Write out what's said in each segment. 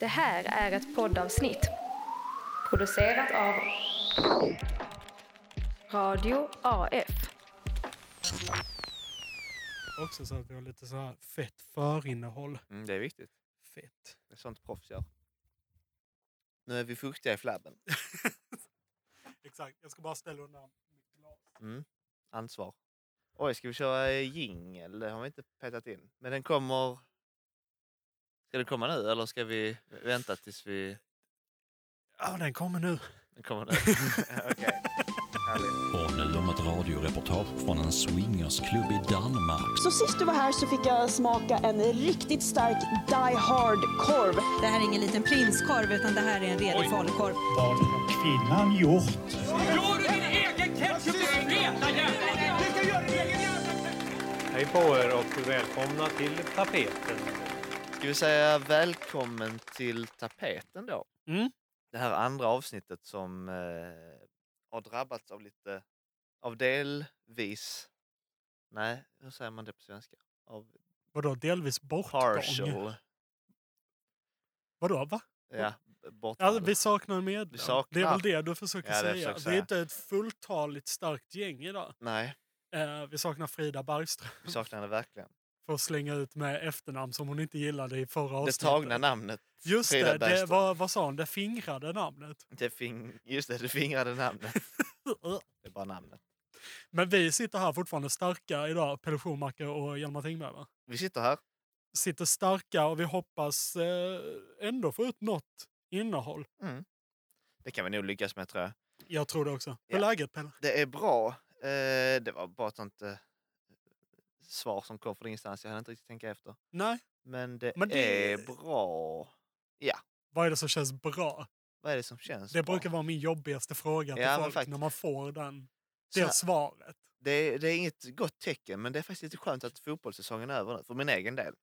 Det här är ett poddavsnitt producerat av Radio AF. Också så att vi har lite så här fett förinnehåll. Mm, det är viktigt. Fett. Det är sånt proffs gör. Nu är vi fuktiga i flabben. Exakt, jag ska bara ställa undan mitt glas. Mm. Ansvar. Oj, ska vi köra jingel? Det har vi inte petat in. Men den kommer... Ska den komma nu eller ska vi vänta tills vi... Ja, den kommer nu. Den kommer nu. Okej. Härligt. Och nu om ett radioreportage från en swingersklubb i Danmark. Så sist du var här så fick jag smaka en riktigt stark Die Hard-korv. Det här är ingen liten prinskorv utan det här är en redig falukorv. Vad har kvinnan gjort? Hej på er och välkomna till tapeten. Ska vi säga välkommen till tapeten då? Mm. Det här andra avsnittet som eh, har drabbats av lite... Av delvis... Nej, hur säger man det på svenska? Av Vadå, delvis bortgång? partial... Vadå, va? Ja, bortfall. Ja, vi saknar en medlem. Vi saknar- Det är väl det du försöker Ja, det säga. försöker Det är säga. inte ett fulltaligt starkt gäng idag. Nej, Eh, vi saknar Frida Bergström. vi saknar det verkligen. För att slänga ut med efternamn som hon inte gillade i förra Det avsnittet. tagna namnet. Just Frida det, det vad, vad sa hon? Det fingrade namnet. Det fing... Just det, det fingrade namnet. Det är bara namnet. Men vi sitter här fortfarande starka idag, Pelle Schumacher och Hjalmar Tingberg. Va? Vi sitter här. Sitter starka och vi hoppas eh, ändå få ut något innehåll. Mm. Det kan vi nog lyckas med tror jag. Jag tror det också. Hur är Ja. läget Pelle? Det är bra. Eh, det var bara ett sånt eh, svar som kom från ingenstans. Jag hann inte riktigt tänka efter. Nej, Men det, Men det- är bra. Ja, vad är det som känns bra? vad är det som känns Det bra? brukar vara min jobbigaste fråga till Ja, folk faktiskt. när man får den, det här, svaret. det, är, det är inget gott tecken, men det är faktiskt lite skönt att fotbollssäsongen är över nu. För min egen del.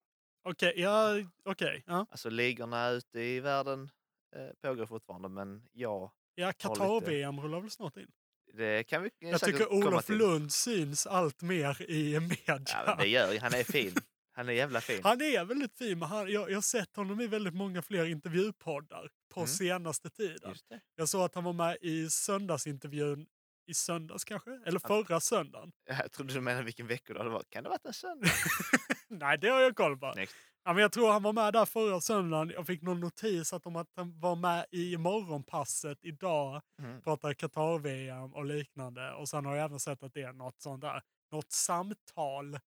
Okej, ja, okej. ja. Alltså ligorna ute i världen eh, pågår fortfarande, men ja, ja lite- Qatar-VM rullar väl snart in? Det kan vi Jag säkert tycker Olof till. Lund syns allt mer i media. Ja, det gör. Han är fin. Han är jävla fin. Han är väldigt fin, men han, jag, jag har sett honom i väldigt många fler intervjupoddar på Mm. senaste tiden. Jag såg att han var med i söndagsintervjun i söndags kanske? Eller förra söndagen? Jag trodde du menade vilken veckodag det var. Kan det ha varit en söndag? Nej, det har jag koll på. Snyggt. Ja, men jag tror han var med där förra söndagen. Jag fick någon notis att om att han var med i morgonpasset idag. Mm. Pratar Qatar-VM och liknande. Och sen har jag även sett att det är något sånt där. Något samtal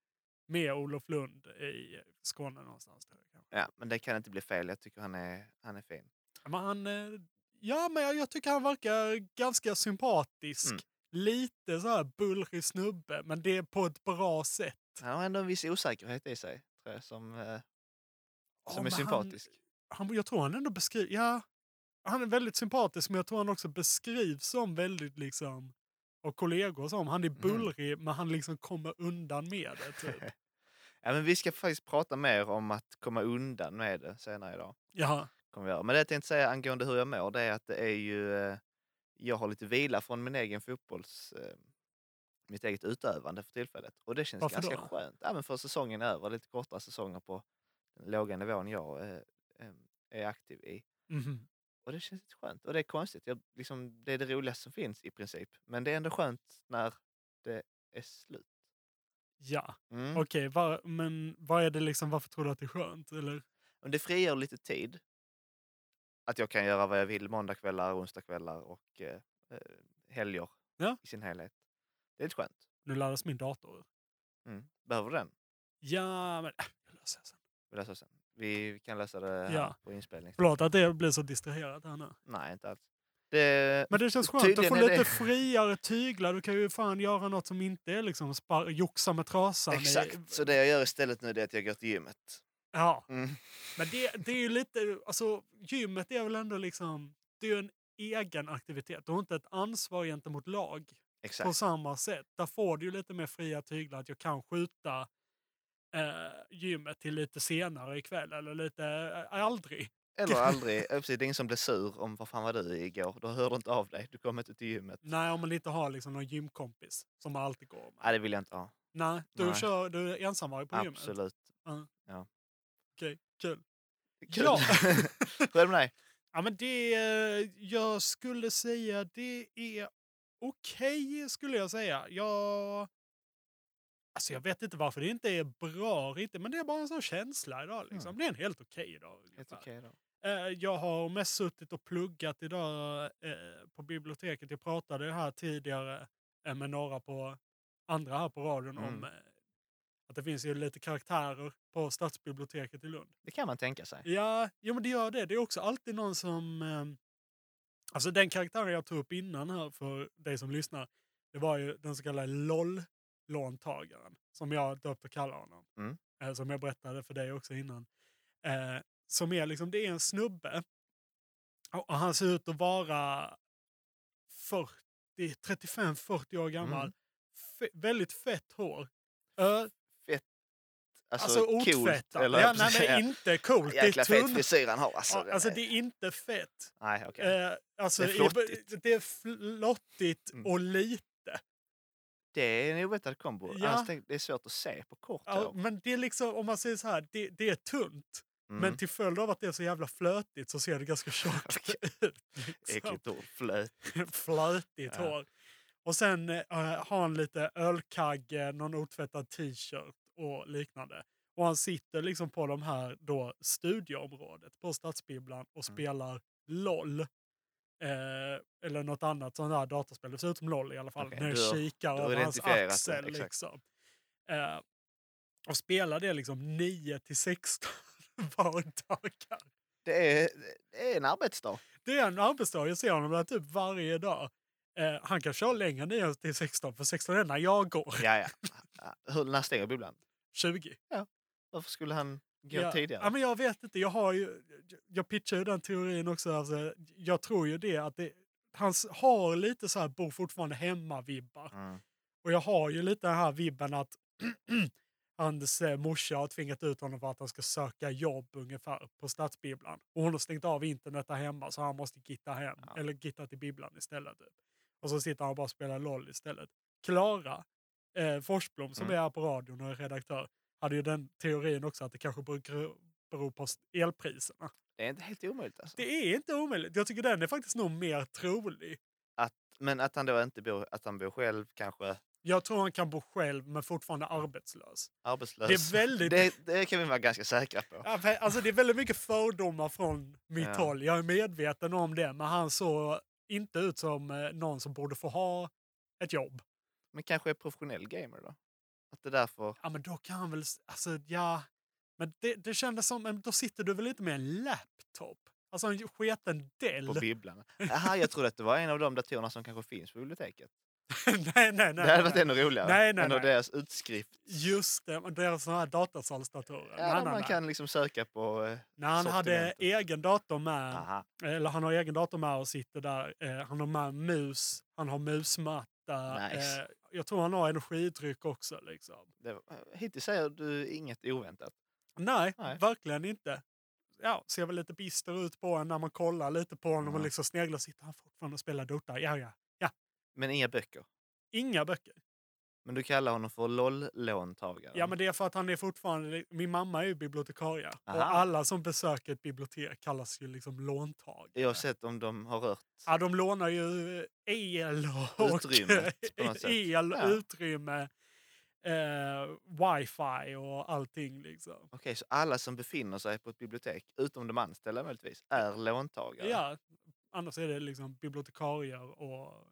med Olof Lund i Skåne någonstans. Ja, men det kan inte bli fel. Jag tycker han är, han är fin. Men han, eh, ja, men jag, jag tycker han verkar ganska sympatisk. Mm. Lite så här bullrig snubbe, men det är på ett bra sätt. Han har ändå en viss osäkerhet i sig, tror jag, som, eh, Ja, som är sympatisk. Han, han, jag tror han ändå beskriver, ja, han är väldigt sympatisk, men jag tror han också beskrivs som väldigt liksom, och kollegor som, han är Mm. bullrig, men han liksom kommer undan med det. Typ. ja, men vi ska faktiskt prata mer om att komma undan med det senare idag. Jaha, Kommer vi göra. Men det jag tänkte säga angående hur jag mår, det är att det är ju... Eh, jag har lite vila från min egen fotbolls... Eh, mitt eget utövande för tillfället. Och det känns Varför ganska då? skönt. Ja, men för säsongen är över, lite kortare säsonger på den låga nivån jag eh, eh, är aktiv i. mhm. Och det känns lite skönt. Och det är konstigt. Jag, liksom, det är det roligaste som finns i princip. Men det är ändå skönt när det är slut. ja. Mm. Okej, va, men vad är det liksom, varför tror du att det är skönt? Eller? Men det frigör lite tid. Att jag kan göra vad jag vill måndagkvällar, onsdagkvällar och eh, eh, helger Ja. i sin helhet. Det är lite skönt. Nu lades min dator. Mm. Behöver du den? Ja, men äh, jag löser det. Vi löser sen. Vi kan lösa det här Ja. på inspelning. Förlåt att det blir så distraherat här nu. Nej, inte alls. Det, Men det känns skönt att få lite det- friare tyglar. Du kan ju fan göra något som inte är liksom spar- joxa med trasan. Exakt. Så det jag gör istället nu är att jag går till gymmet. Ja, Mm. men det, det är ju lite, alltså gymmet är väl ändå liksom, det är ju en egen aktivitet. Du har inte ett ansvar gentemot lag på Exakt. samma sätt. Där får du ju lite mer fria tyglar att jag kan skjuta eh, gymmet till lite senare ikväll eller lite eh, aldrig. Eller aldrig. Ja, Det är ingen som blir sur om vad fan var du igår? Då hör du inte av dig. Du kommer inte till gymmet. Nej, om man inte har liksom någon gymkompis som man alltid går med. Nej, det vill jag inte ha. Nej, du, Nej. Kör, du är ensamvarg på gymmet? Absolut. Okej, kul. Kul. Ja. Hur är det med dig? Ja, men det, eh, jag skulle säga det är okej, skulle jag säga. Jag, alltså jag vet inte varför det inte är bra riktigt, men det är bara en sån känsla idag. Liksom. Det är en helt okej dag. Helt okej då. Eh, Jag har mest suttit och pluggat idag eh, på biblioteket. Jag pratade här tidigare eh, med några på andra här på radion Mm. om att det finns ju lite karaktärer på stadsbiblioteket i Lund. Det kan man tänka sig. Ja, jo, men det gör det. Det är också alltid någon som... Eh, alltså den karaktären jag tog upp innan här för dig som lyssnar, det var ju den så kallade LOL-låntagaren. Som jag döpt och kallar honom. Mm. Eh, som jag berättade för dig också innan. Eh, som är liksom, det är en snubbe. Och och han ser ut att vara 40, 35-40 år gammal. Mm. Fe- väldigt fett hår. Ö, Alltså, alltså coolt. otvättat. Eller, Ja, nej, men inte coolt. Det är Jäkla fet frisyr han har. Alltså, Ja, Alltså det är inte fett. Nej, okej. Eh, alltså, Det är flottigt. Det är flottigt Mm. och lite. Det är en oväntad kombo. Ja. Tänk- det är svårt att se på kort Ja, hår. men det är liksom, om man säger så här, det, det är tunt. Mm. Men till följd av att det är så jävla flötigt så ser det ganska tjockt ut. Liksom. Äckligt ord. Flöt. Flötigt Ja. hår. Och sen eh, har han lite ölkagge, någon otvättad t-shirt och liknande. Och han sitter liksom på de här då studieområdet på Stadsbibblan och Mm. spelar LOL. Eh, eller något annat sånt där dataspel. Det ser ut som LOL i alla fall. Okej, när jag kikar över hans det, axel. exakt. liksom. eh, och spelar det liksom 9 till 16 vardagar. Det är, det är en arbetsdag. Det är en arbetsdag. Jag ser honom där typ varje dag. Eh, han kan köra längre 9 till 16, för 16 är när jag går. Ja, ja. Ja, Hur, när stänger bibblan? 20. Varför skulle han Ja, tidigare? Ja, men jag vet inte. Jag, har ju, jag pitchar ju den teorin också. Alltså, jag tror ju det att det, han har lite så här bor fortfarande hemma-vibbar. Mm. Och jag har ju lite den här vibben att hans eh, morsa har tvingat ut honom för att han ska söka jobb ungefär på stadsbibblan. Och hon har stängt av internet där hemma så han måste gitta hem. Ja. Eller gitta till bibblan istället. Typ. Och så sitter han och bara spelar LOL istället. Klara eh, Forsblom som Mm. är här på radion och är redaktör hade ju den teorin också att det kanske beror, på elpriserna. Det är inte helt omöjligt alltså. Det är inte omöjligt. Jag tycker den är faktiskt nog mer trolig. Men att han då inte bor, att han bor själv, kanske Jag tror han kan bo själv men fortfarande arbetslös. arbetslös. Det är väldigt- det, det kan vi vara ganska säkra på. Alltså det är väldigt mycket fördomar från mitt Ja. håll. Jag är medveten om det. Men han såg inte ut som eh, någon som borde få ha ett jobb. Men kanske är professionell gamer då? Att det är därför... Ja, men då kan han väl... Alltså, ja. Men det, det kändes som... men Då sitter du väl inte med en laptop? Alltså en sketen Dell? På bibblan. Jaha, jag trodde att det var en av de datorerna som kanske finns på biblioteket. nej, nej, nej. det hade varit nej. ännu roligare. Nej, nej, än nej. deras utskrift. Just det, deras sådana här datasalsdatorer. Ja, nej, man nej. kan liksom söka på... Eh, När han hade egen dator med, aha. eller han har egen dator med och sitter där. Eh, han har med mus, han har musmatta. Nice. Eh, jag tror han har energidryck också. Liksom. Det, var- hittills säger du inget oväntat. Nej, Nej. verkligen inte. Ja, ser väl lite bister ut på en när man kollar lite på honom och Mm. liksom sneglar. Sitter han fortfarande och spelar Dota? Ja, ja. Men inga böcker. Inga böcker. Men du kallar honom för LOL-låntagare. Ja, men det är för att han är fortfarande... Min mamma är ju bibliotekarie. Aha. Och alla som besöker ett bibliotek kallas ju liksom låntagare. Oavsett om de har rört... Ja, de lånar ju el och sätt. el, Ja. utrymme, eh, wifi och allting. Liksom. Okej, så alla som befinner sig på ett bibliotek, utom de anställda möjligtvis, är låntagare? Ja, annars är det liksom bibliotekarier och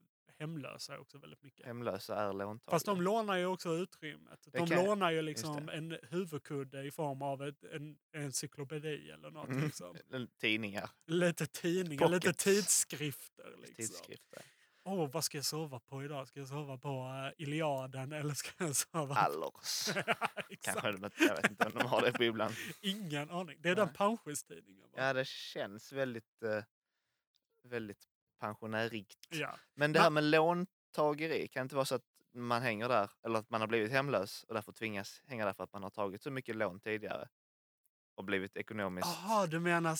hemlösa också väldigt mycket. Hemlösa är låntagare. Fast de lånar ju också utrymmet. Det De kan- lånar ju liksom en huvudkudde i form av ett, en encyklopedi eller något. Mm. Liksom. Tidningar, Lite tidningar, lite Pockets. tidskrifter. Liksom. tidskrifter. Åh, vad ska jag sova på idag? Ska jag sova på uh, Iliaden eller ska jag sova Allers. Exakt. Kanske, de jag vet inte om de har det på ibland. Ingen aning. Det är den Nej. Panschis-tidningen. va? Ja, det känns väldigt, eh, väldigt pensionärigt. Ja. Men det här med låntageri, kan det inte vara så att man hänger där, eller att man har blivit hemlös och därför tvingas hänga där för att man har tagit så mycket lån tidigare och blivit ekonomiskt... Jaha, du menar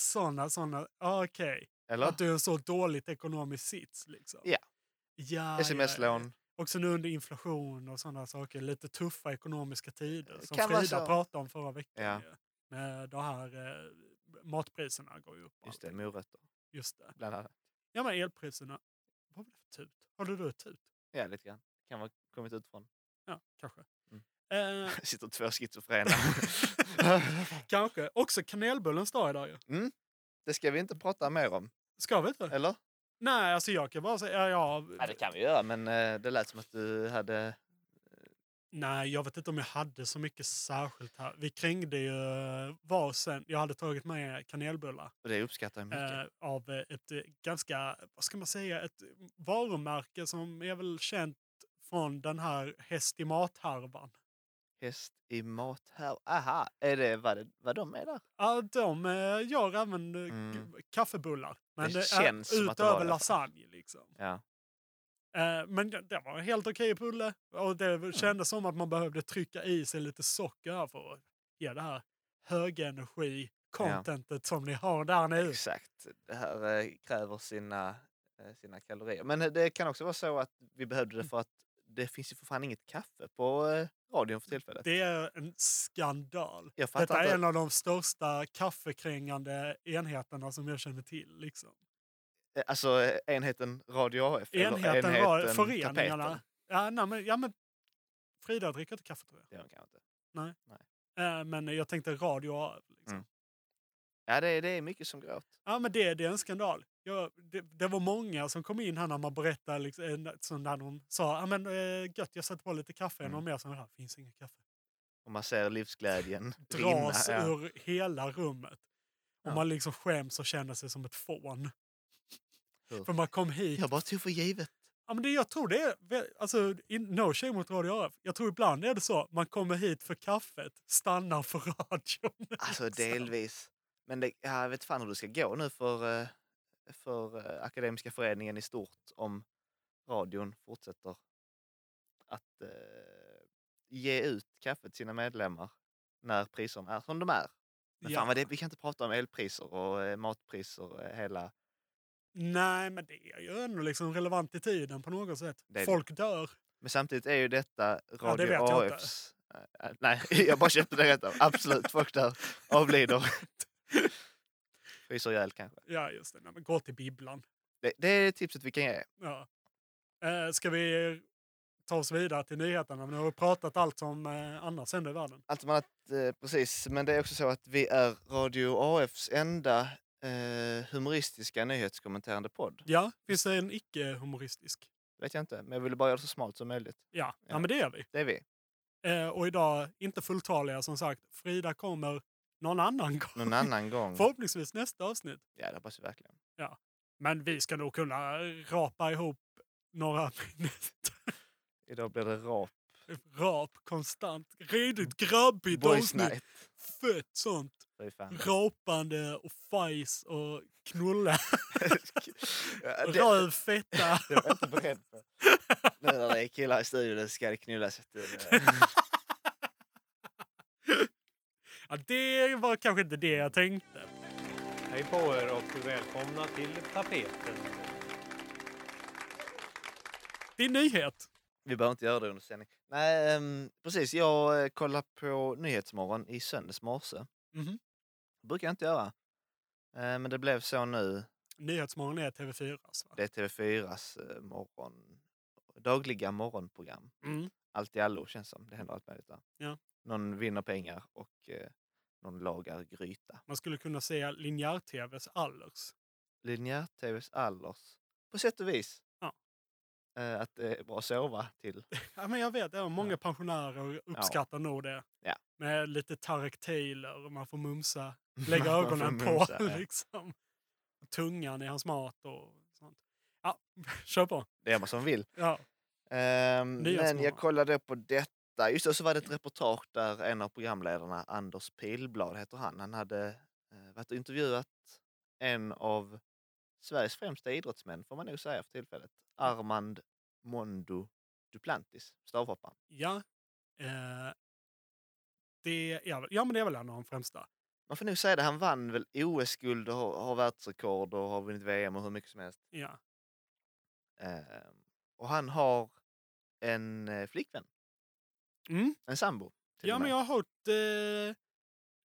såna. Ah, Okej. eller? Att du är så dåligt ekonomisk sits liksom. Ja. Ja, Sms-lån. Ja. Också nu under inflation och sådana saker. Lite tuffa ekonomiska tider. Som Kan Frida pratade om förra veckan. Ja. ju. Med det här eh, matpriserna går ju upp. Just det, morötter Just det. bland annat. Ja men elpriserna. Vad var det för tut? Har du ett tut? Ja, lite grann. Kan vara kommit ut från. Ja, kanske. Mm. Eh, Sitter två schizofrena. kanske. Också kanelbullens dag idag ju. mm. Det ska vi inte prata mer om, Ska vi inte? eller? Nej, alltså jag kan bara säga, ja, ja, Ja, det kan vi göra, men eh, det lät som att du hade... Nej, jag vet inte om jag hade så mycket särskilt här. Vi krängde ju varsin. Jag hade tagit med kanelbullar Och det uppskattar jag mycket. eh, av eh, ett eh, ganska, vad ska man säga, ett varumärke som är väl känt från den här häst i mat-härvan. Häst i mat här. Aha, är det vad, vad de är där? Ja, de eh, gör även eh, Mm. kaffebullar. Men Det det, känns är som att det var utöver lasagne liksom. Ja. Eh, men det, var en helt okej pulle. Och det kändes som att man behövde trycka i sig lite socker här för att ge det här högenergi contentet som ni har där nu. Exakt. Det här eh, kräver sina, eh, sina kalorier. Men det kan också vara så att vi behövde det Mm. för att det finns ju för fan inget kaffe på radion för tillfället. Det är en skandal. Detta är inte. en av de största kaffekrängande enheterna som jag känner till. Liksom. Eh, Alltså eh, enheten Radio AF? eller Enheten var enheten föreningarna. Tapeten? Ja, nej, men, ja, men Frida dricker inte kaffe tror jag. Det gör kanske inte. Eh, men jag tänkte radio. Liksom. Mm. Ja, det är, det är mycket som går åt. Ja, men det, det är en skandal. Jag, det, det var många som kom in här när man berättade, liksom, så när de sa ja, men, eh, gött, jag sätter på lite kaffe. Mm. Någon mer som det finns inget kaffe. Och man ser livsglädjen rinna. Dras Ja. ur hela rummet. Och Ja. man liksom skäms och känner sig som ett fån. För man kom hit. Jag bara tog för givet. Ja, men det, jag tror det är, alltså, no shame mot Radio AF. Jag tror ibland är det så, man kommer hit för kaffet, stannar för radion. Alltså liksom. delvis. Men det, ja, jag vet fan hur det ska gå nu för, eh, för eh, Akademiska föreningen i stort om radion fortsätter att eh, ge ut kaffe till sina medlemmar när priserna är som de är. Men Ja. fan vad det, vi kan inte prata om elpriser och eh, matpriser hela... Nej, men det är ju ändå liksom relevant i tiden på något sätt. Det. Folk dör. Men samtidigt är ju detta Radio det vet jag. AFs... eh, nej, jag bara köpte det rätt av. Absolut, folk där avlider. Fryser ihjäl kanske. Ja, just det. Nej, men gå till bibblan. Det, det är tipset vi kan ge. Ja. Eh, ska vi ta oss vidare till nyheterna? Nu har vi pratat allt som eh, annars händer i världen. Allt som annat, eh, precis. Men det är också så att vi är Radio AFs enda eh, humoristiska nyhetskommenterande podd. Ja, finns det en icke-humoristisk? Vet jag inte, men jag ville bara göra det så smalt som möjligt. Ja. ja, Ja. men det gör vi. Det är vi. Eh, och idag, inte fulltaliga som sagt. Frida kommer någon annan gång. Någon annan gång. Förhoppningsvis nästa avsnitt. Ja, det hoppas vi verkligen. Men vi ska nog kunna rapa ihop några minuter. Idag blir det rap. Rap konstant. Redigt grabbigt Boys avsnitt. night. Fett sånt. Fan. Rapande och fajs och knulla. Ja, det, Röv, fetta. det var jag inte beredd på. Nu när det är killar i studion ska det knullas. du. Ja, det var kanske inte det jag tänkte. Hej på er och välkomna till tapeten. Din nyhet. Vi behöver inte göra det under sändning. Nej, ehm, precis. Jag eh, kollade på Nyhetsmorgon i söndags morse. Mhm. Det brukar jag inte göra. Eh, men det blev så nu. Nyhetsmorgon är TV4. Va? Det är TV4s eh, morgon, dagliga morgonprogram. Mm. Allt i allo känns som. Det händer allt möjligt där. Ja. Någon vinner pengar och eh, någon lagar gryta. Man skulle kunna säga linjär-TVs Allers. Linjär-TVs Allers. På sätt och vis. Ja. Eh, att det är bra att sova till. Ja, men jag vet, ja, många pensionärer uppskattar nog det. Ja. Med lite Tarek Taylor och man får mumsa, lägga ögonen på mumsa, ja. liksom. Tungan i hans mat och sånt. Ja, kör på. Det är man som vill. Ja. Ehm, men jag kollade på detta. Just det, så var det ett reportage där en av programledarna, Anders Pilblad heter han, han hade eh, varit och intervjuat en av Sveriges främsta idrottsmän, får man nog säga för tillfället. Armand Mondo Duplantis, stavhopparen. Ja. Eh, det är, väl- ja, men det är väl en av de främsta. Man får nog säga det, han vann väl OS-guld och har, har världsrekord och har vunnit VM och hur mycket som helst. Ja. Ehm, och han har en eh, flickvän, Mm. en sambo. Ja, men jag har hört... Eh,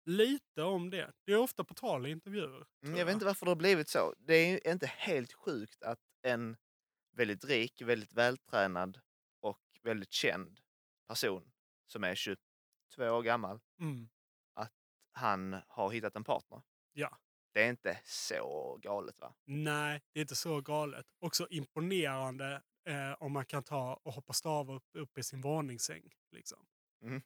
lite om det. Det är ofta på tal i intervjuer. Mm, tror Jag vet inte varför det har blivit så. Det är ju inte helt sjukt att en väldigt rik, väldigt vältränad och väldigt känd person som är 22 år gammal, Mm. han har hittat en partner. Ja. Det är inte så galet va? Nej, det är inte så galet. Också imponerande eh, om man kan ta och hoppa stavar upp, upp i sin våningssäng. Liksom. Mm.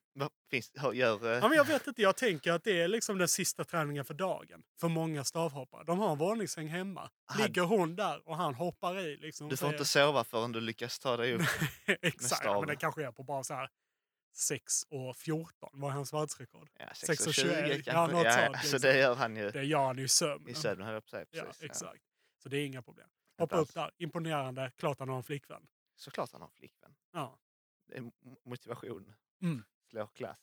Finns, gör, eh, Ja, men jag vet inte, jag tänker att det är liksom den sista träningen för dagen. För många stavhoppare. De har en våningssäng hemma. Ah, Ligger hon där och han hoppar i. Liksom, du får inte sova förrän du lyckas ta dig upp. Exakt, ja, men det kanske är på bara så här 6 och 14. Vad är hans världsrekord? Ja, 6 och 6,20 21, kanske. ja, något ja, sånt, ja, Så liksom. det gör han ju Det gör han ju i sömn. i sömnen, höll jag på att säga. Ja, exakt. Så det är inga problem. Hoppa upp där, imponerande, klart han har en flickvän. Såklart han har flickvän. Ja. Det är motivation. Mm. Slår klass.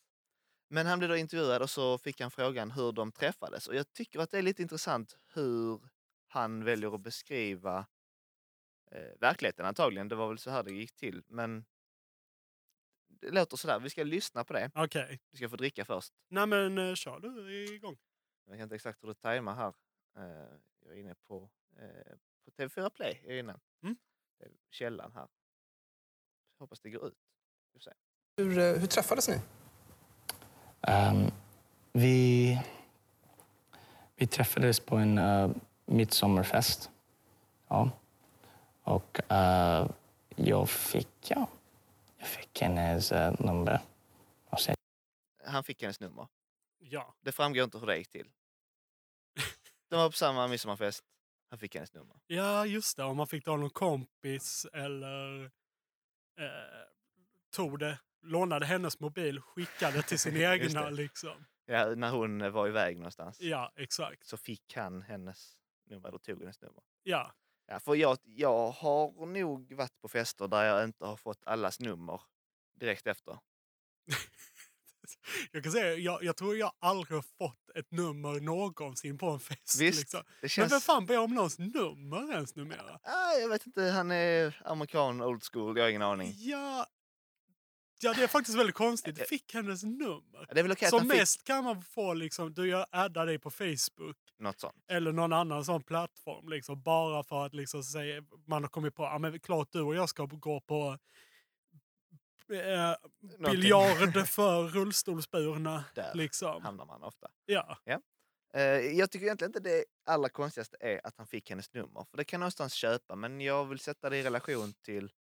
Men han blev då intervjuad och så fick han frågan hur de träffades. Och jag tycker att det är lite intressant hur han väljer att beskriva eh, verkligheten antagligen. Det var väl så här det gick till. Men det låter sådär. Vi ska lyssna på det. Okej. Vi ska få dricka först. Nej men uh, kör du igång. Jag vet inte exakt hur det tajmar här. Eh, jag är inne på, eh, på TV4 Play. Jag är inne. Mm. Källan här. Hoppas det går ut. Vi får se. Hur, eh, hur träffades ni? Ehm, vi, vi träffades på en uh, midsommarfest. Ja. Och eh, jag fick, ja, jag fick hennes eh, nummer. Och sen, Han fick hennes nummer. Ja. Det framgår inte hur det gick till. De var på samma midsommarfest. Han fick hennes nummer. ja, just det. Om man fick ta någon kompis eller eh, tog det, lånade hennes mobil, skickade till sin egna liksom. Ja, när hon var iväg någonstans Ja, exakt. så fick han hennes nummer, eller tog hennes nummer. Ja, Ja, för jag, jag har nog varit på fester där jag inte har fått allas nummer direkt efter. jag kan säga, jag, jag tror jag aldrig har fått ett nummer någonsin på en fest. Visst, liksom. det Men känns... vem fan ber om någons nummer ens numera? Ah, jag vet inte, han är amerikan, old school, jag har ingen aning. Ja, ja, det är faktiskt väldigt konstigt. Jag fick hennes nummer. Det är väl att Som fick mest kan man få liksom, du jag addar dig på Facebook något sånt. eller någon annan sån plattform. Liksom, bara för att liksom, säga, man har kommit på att ah, klart du och jag ska gå på eh, biljard för rullstolsburna. Där Liksom. hamnar man ofta. Ja. Eh, jag tycker egentligen inte det allra konstigaste är att han fick hennes nummer. För det kan jag någonstans köpa, men jag vill sätta det i relation till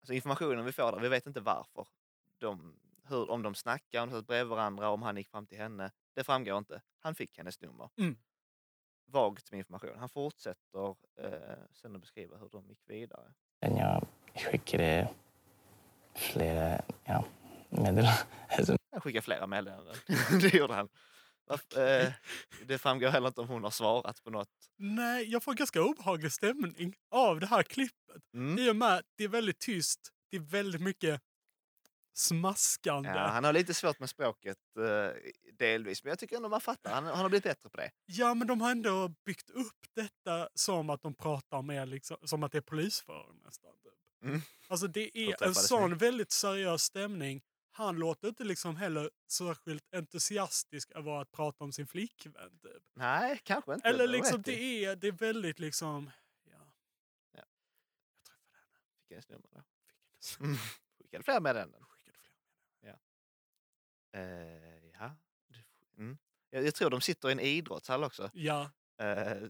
alltså informationen vi får där. Vi vet inte varför. De, hur, om de snackar, om de satt bredvid varandra, om han gick fram till henne. Det framgår inte. Han fick hennes nummer. Mm. Vagt med information. Han fortsätter eh, sen att beskriva hur de gick vidare. jag skickade flera ja, meddelanden. Han skickar flera meddelanden. det gjorde han. Eh, det framgår heller inte om hon har svarat på något. Nej, jag får ganska obehaglig stämning av det här klippet. Mm. I och med att det är väldigt tyst. Det är väldigt mycket smaskande. Ja, han har lite svårt med språket eh, delvis, men jag tycker ändå man fattar. Han, han har blivit bättre på det. Ja, men de har ändå byggt upp detta som att de pratar med, liksom, som att det är polisförhör nästan. Typ. Mm. Alltså det är en sån ni? väldigt seriös stämning. Han låter inte liksom heller särskilt entusiastisk över att prata om sin flickvän. Typ. Nej, kanske inte. Eller liksom, i. det är, det är väldigt liksom... Ja. Ja. Jag träffade henne. Fick hennes nummer då. Fick hennes Mm. Skickade flera meddelanden. Eh, ja. Mm. Jag, jag tror de sitter i en idrottshall också. Ja, Eh,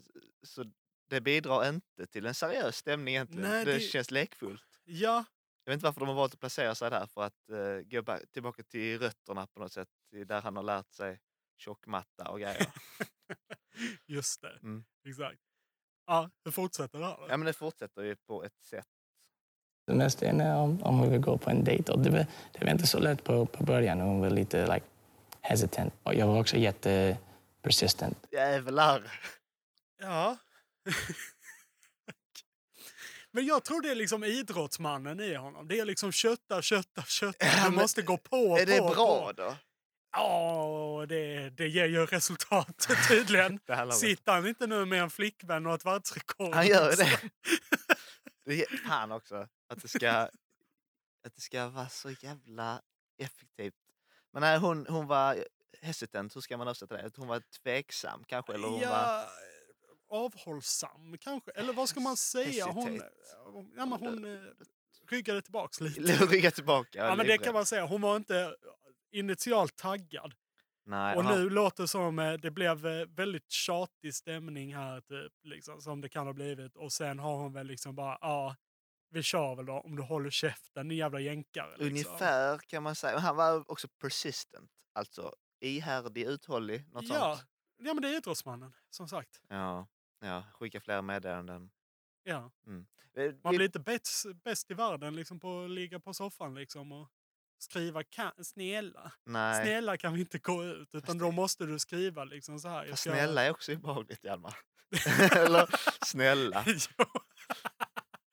så det bidrar inte till en seriös stämning egentligen. Nej, det, det- känns lekfullt. ja, Jag vet inte varför de har valt att placera sig där för att eh, gå ba- tillbaka till rötterna på något sätt. Där han har lärt sig tjockmatta och grejer. just det. Mm. Exakt. Ja, fortsätter det här? då? ja men det fortsätter ju på ett sätt. Det mesta är om, om vi vill gå på en dejt. Och det, var, det var inte så lätt på, på början. Hon var lite like, hesitant. Och jag var också jätte persistent. Jävlar! Ja. Men jag tror det är liksom idrottsmannen i honom. Det är liksom kötta, kötta, kötta. Ja, Du måste gå på, Är det på, bra på. då? Ja, det, det ger ju resultat tydligen. Det Sitter han inte nu med en flickvän och ett världsrekord? Han gör det. det är fan också. Att det ska, att det ska vara så jävla effektivt. Men nej, hon, hon var hesitant, hur ska man översätta det? Att hon var tveksam kanske? Eller hon var... ja, avhållsam kanske. Eller vad ska man säga? Hon, ja, men hon eh, ryggade tillbaks lite. Rygga tillbaka. Ja, men det kan man säga. Hon var inte initialt taggad. Nej, Och aha. nu låter det som eh, det blev eh, väldigt tjatig stämning här, typ, liksom, som det kan ha blivit. Och sen har hon väl liksom bara, ja, vi kör väl då om du håller käften, ni jävla jänkare. Liksom. Ungefär kan man säga. Han var också persistent. Alltså ihärdig, uthållig. Något Ja. sånt. ja, men det är idrottsmannen, som sagt. Ja. ja. Skicka fler meddelanden. Ja. Eh, Man blir inte bäst, bäst i världen liksom, på att ligga på soffan liksom, och skriva kan, snälla. Nej. Snälla kan vi inte gå ut, utan då måste du skriva liksom så här. Fast ska- snälla är också obehagligt, Hjalmar. Eller snälla.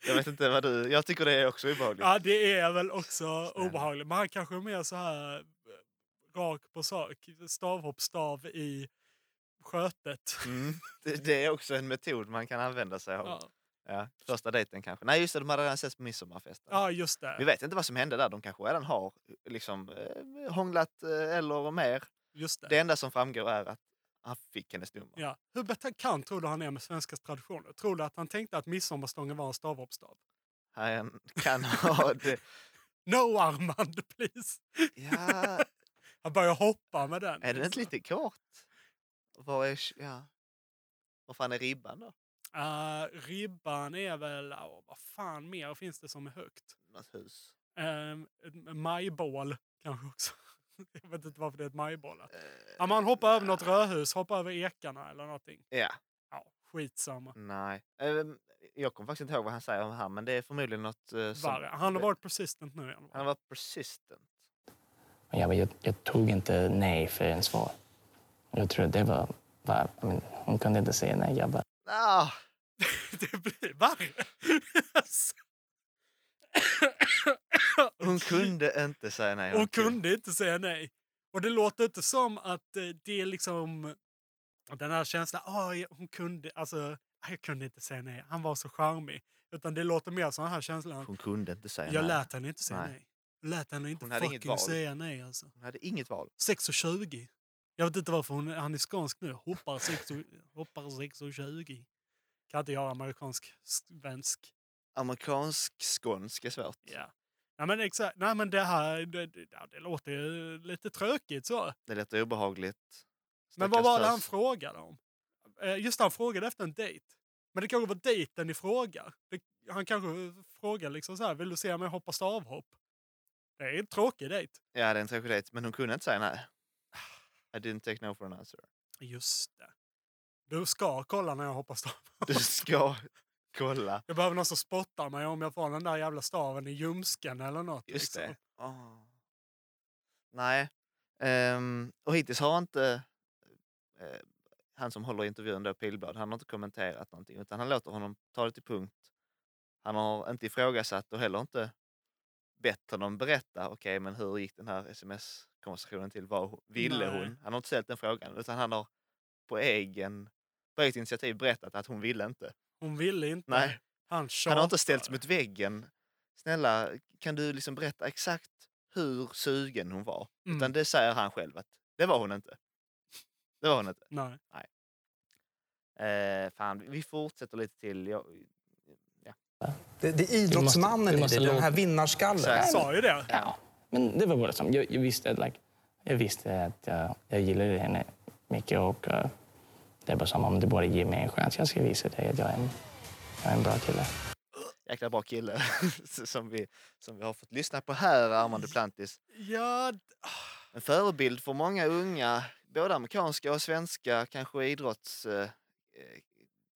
Ja. Jag vet inte vad du... Jag tycker det är också obehagligt. Ja, det är väl också Snälla. obehagligt. Men han kanske är mer så här eh, rak på sak. Stavhoppsstav i skötet. Mm. Det, det är också en metod man kan använda sig av. Ja. Ja. Första dejten kanske. Nej just det, de hade redan setts på midsommarfesten. ja, just det. Vi vet inte vad som hände där. De kanske redan har liksom, eh, hånglat eh, eller mer. Just det. Det enda som framgår är att han fick hennes nummer. Ja. Hur bekant tror du han är med svenska traditioner? Tror du att han tänkte att midsommarstången var en stavhoppsstav? Han kan ha det. No Armand, please! Ja, Han börjar hoppa med den. är den inte liksom. lite kort? Var är, ja. Var fan är ribban då? Eh, ribban är väl, oh, vad fan mer finns det som är högt? Något hus? Uh, majbål kanske också. Jag vet inte varför det är ett majbål. Ja, man hoppar över något rödhus, hoppar över ekarna eller någonting. Ja, Ja, skitsamma. nej. Ehm, Jag kommer faktiskt inte ihåg vad han säger om här, men det är förmodligen något eh, som... Han har varit persistent nu igen. Han var persistent. Men jag, jag, jag tog inte nej för en svar. Jag tror att det var... var I mean, hon kunde inte säga nej. Jag bara, Ah, det blir. Alltså. hon kunde inte säga nej. Hon kunde inte säga nej. Och det låter inte som att eh, det är liksom den här känslan, "Ah, jag- hon kunde, alltså, ah, jag kunde inte säga nej, han var så charmig. Utan det låter mer som den här känslan, Hon kunde inte säga jag nej. lät henne inte säga Nej. nej. Lät henne inte Hon fucking säga nej alltså. Hon hade inget val. 6.20. Jag vet inte varför hon, han är skånsk nu. Hoppar 6 och- hoppar 6.20. Kan inte göra amerikansk svensk. Amerikansk skånsk är svårt. Ja. Nej men exakt, nej men det här, det, det, det låter ju lite tråkigt så. Det lät obehagligt. Men vad var det han frågade om? Eh, Just det, han frågade efter en dejt. Men det kanske var dejten i fråga. Han kanske frågade liksom så här, vill du se mig hoppa stavhopp? Det är en tråkig dejt. Ja, det är en tråkig dejt, men hon kunde inte säga nej. I didn't take no for an answer. Just det. Du ska kolla när jag hoppar stavhopp. Du ska kolla. Jag behöver någon som spottar mig om jag får den där jävla staven i ljumsken eller något. Just liksom. det. Åh. Nej. Ehm, och hittills har inte eh, han som håller intervjun då, Pilblad, han har inte kommenterat någonting utan han låter honom ta det till punkt. Han har inte ifrågasatt och heller inte bett honom berätta, okej men hur gick den här sms-konversationen till? Vad ville Nej. hon? Han har inte ställt den frågan utan han har på egen, på eget initiativ berättat att hon ville inte. Hon ville inte. Nej. Han, Han har inte ställts mot väggen. Snälla, kan du liksom berätta exakt hur sugen hon var? Mm. Utan det säger han själv att det var hon inte. Det var hon inte. Nej. Eh, fan, vi fortsätter lite till. Jag, ja. Det, det är idrottsmannen i dig, den här vinnarskallen. Jag sa ju det. ja. Men det var bara som, jag, jag visste att like, jag visste att jag, jag gillade henne mycket och eh, det är bara som om du bara ger mig en chans. Jag ska visa dig att jag är en, jag är en bra kille. Jäkla bra kille som vi, som vi har fått lyssna på här, Armand Duplantis. Ja, En förebild för många unga, både amerikanska och svenska, kanske idrotts...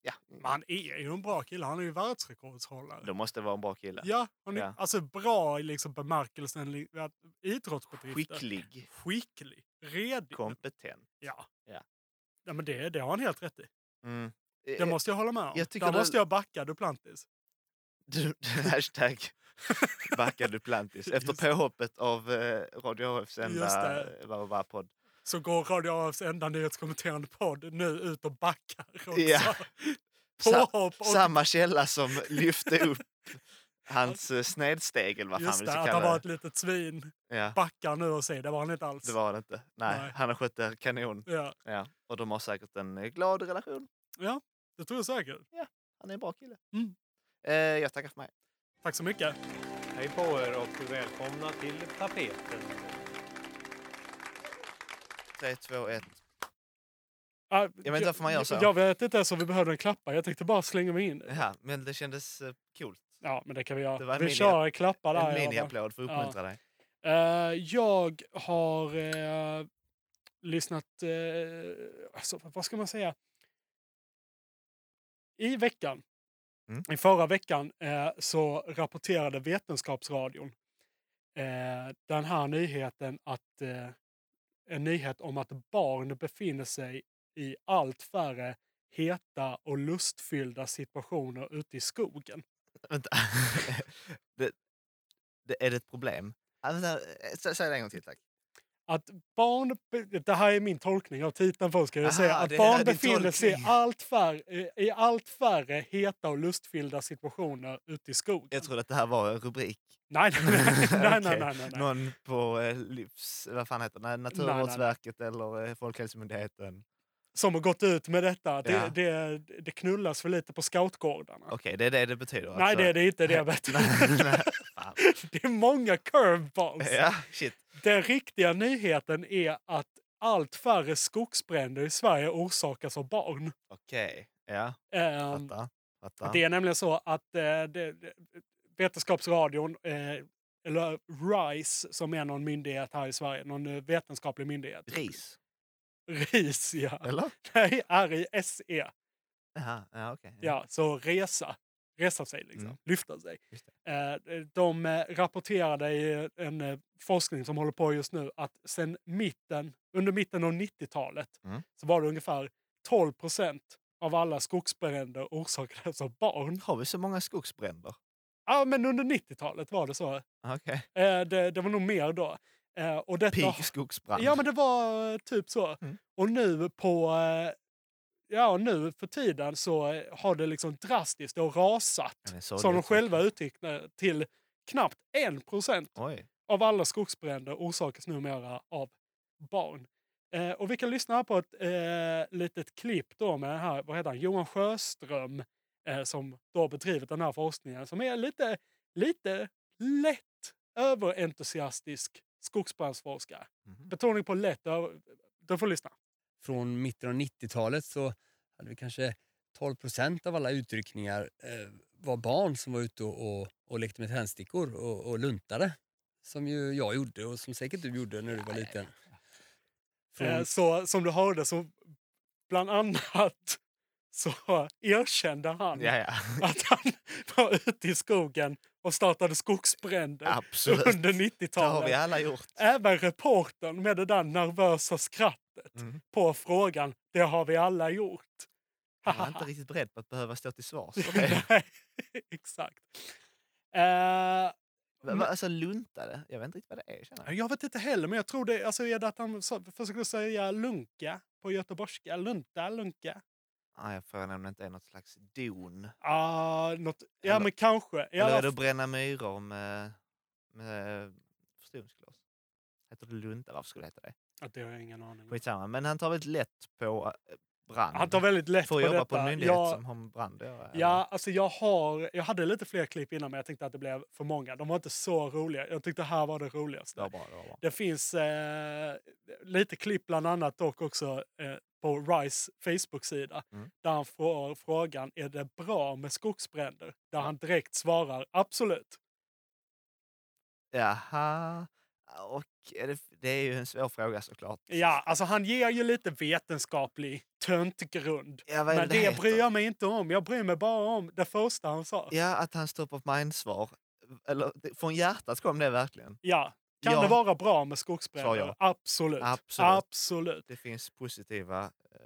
Eh, eh, ja, men han är ju en bra kille. Han är ju världsrekordshållare. de måste vara en bra kille. Ja, han är, Ja. alltså bra i liksom bemärkelsen idrottsbedrifter. Skicklig, Skicklig. Redig. kompetent. ja. Ja. ja, men det, det har han helt rätt i. Mm. Det måste jag hålla med om. jag Där det- måste jag backa Duplantis. Du, hashtag backa Duplantis. Efter Just- påhoppet av eh, Radio AFs enda eh, podd. Så går Radio AFs enda nyhetskommenterande podd nu ut och backar också. Ja. Påhopp och Samma källa som lyfte upp hans eh, snedsteg eller vad fan just vi det, att han var ett litet svin. Ja, backar nu och säger det var han inte alls. det var det inte. Nej, Nej. han har skött det kanon. Ja, Ja. Och de har säkert en eh, glad relation. det tror jag säkert. Han är en bra kille. Mm. Eh, jag tackar för mig. Tack så mycket. Hej på er och välkomna till tapeten. 3, 2, 1. Ah, Jag vet inte varför man gör så. Jag vet inte ens om vi behövde en klappa. Jag tänkte bara slänga mig in. Ja, men det kändes eh, coolt. Ja, men det kan vi Det göra. var en Vi mini- kör en klappa där. En i alla fall. mini-applåd för att uppmuntra dig. Eh, jag har eh, lyssnat, eh, alltså, vad ska man säga? I veckan, Mm. i förra veckan, eh, så rapporterade Vetenskapsradion eh, den här nyheten att eh, en nyhet om att barn befinner sig i allt färre heta och lustfyllda situationer ute i skogen. Vänta. det, det, är det ett problem? Alltså, säg det en gång till tack. Att barn, det här är min tolkning av titeln först ska jag Aha, säga, att barn befinner sig i allt, färre, i allt färre heta och lustfyllda situationer ute i skogen. Jag trodde att det här var en rubrik. Nej, nej, nej, nej, nej, nej. Någon på eh, livs, vad fan heter det? Naturvårdsverket eller eh, Folkhälsomyndigheten. Som har gått ut med detta. Det, Ja. det, det knullas för lite på scoutgårdarna. Okej, det är det det betyder. Nej, alltså. det är det inte. Det, vet. Nej, nej, det är många curveballs. Ja, shit. Den riktiga nyheten är att allt färre skogsbränder i Sverige orsakas av barn. Okej, ja. Ehm, Fattar. fattar. Det är nämligen så att eh, det, det, Vetenskapsradion, eh, eller RISE som är någon myndighet här i Sverige, någon eh, vetenskaplig myndighet. Ris? RIS, ja. Eller? Nej, R-I-S-E. Jaha, ja okej. Ja, så resa. Resa sig, liksom. Mm. lyfta sig. Just Eh, de eh, rapporterade i en eh, forskning som håller på just nu att sen mitten, under mitten av 90-talet Mm. så var det ungefär 12 procent av alla skogsbränder orsakades av barn. Har vi så många skogsbränder? Ja, men under 90-talet var det så. Eh, det, det var nog mer då. Eh, och detta, Pigg skogsbrand. Ja, men det var eh, typ så. Mm. Och nu på... Eh, ja, nu för tiden så eh, har det liksom drastiskt och rasat, Ja, som de själva uttryckte till knappt en procent Oj. av alla skogsbränder orsakas numera av barn. Eh, och vi kan lyssna på ett eh, litet klipp då med här, vad heter han? Johan Sjöström eh, som då bedrivit den här forskningen som är lite, lite lätt överentusiastisk skogsbrandsforskare. Mhm. Betoning på lätt. Du får lyssna. Från mitten av 90-talet så hade vi kanske 12 procent av alla utryckningar eh, var barn som var ute och, och, och lekte med tändstickor och, och luntade. Som ju jag gjorde och som säkert du gjorde när du var liten. Från, Eh, så som du hörde så bland annat så erkände han Ja, ja. att han var ute i skogen och startade skogsbränder Absolut. under Det har vi 90-talet. alla gjort. Även reportern med det där nervösa skrattet Mm. på frågan “det har vi alla gjort”. Jag var inte riktigt beredd på att behöva stå till svars för det. Nej, exakt. Va- va- Alltså luntade? Jag vet inte riktigt vad det är. Känner jag. jag vet inte heller, men jag tror det alltså, är det att han försökte säga lunka på göteborgska. Lunta, lunka. Om det inte är något slags don. Ah, något, ja, Eller- men kanske. I Eller är det bränna myror med, med förstoringsglas? Heter det lunta? Varför skulle det heta det? Ja, det har jag ingen aning om. Skitsamma. Men han tar väldigt lätt på eh, brand. Han tar väldigt lätt Får på jobba detta. på en myndighet jag, som har med brand att göra. Ja, alltså jag har... Jag hade lite fler klipp innan men jag tänkte att det blev för många. De var inte så roliga. Jag tyckte det här var det roligaste. Det var bra. Det var bra. Det finns eh, lite klipp bland annat dock också eh, på Rice Facebook-sida. Mm. Där han får frågan, är det bra med skogsbränder? Där han direkt svarar, absolut. Jaha. Och det, det är ju en svår fråga såklart. Ja, alltså han ger ju lite vetenskaplig töntgrund. Ja, Men det det, heter? bryr jag mig inte om. Jag bryr mig bara om det första han sa. Ja, att han står på mind-svar. Eller från hjärtat kom det verkligen. Ja. Kan Ja. det vara bra med skogsbränder? Absolut. Absolut. Absolut. Det finns positiva... Eh,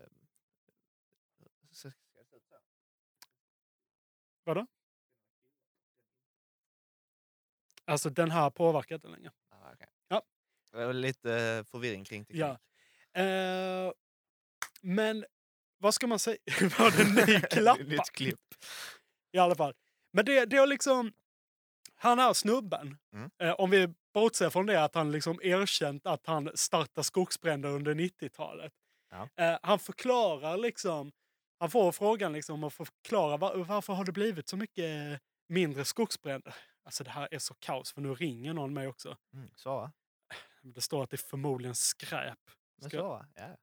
så- Vadå? Alltså den här påverkar inte längre. Ah, okej. Ja. Det var lite förvirring kring teknik. Ja. Eh, men vad ska man säga? Var det ny klappa? Nytt klipp. I alla fall. Men det, det har liksom... Han här snubben, Mm. eh, om vi bortse från det att han liksom erkänt att han startade skogsbränder under 90-talet. Ja. Eh, han förklarar liksom, han får frågan liksom att förklara var, varför har det blivit så mycket mindre skogsbränder? Alltså det här är så kaos för nu ringer någon mig också. Mm, svara. Det står att det är förmodligen skräp. Men Ska- svara. Ja.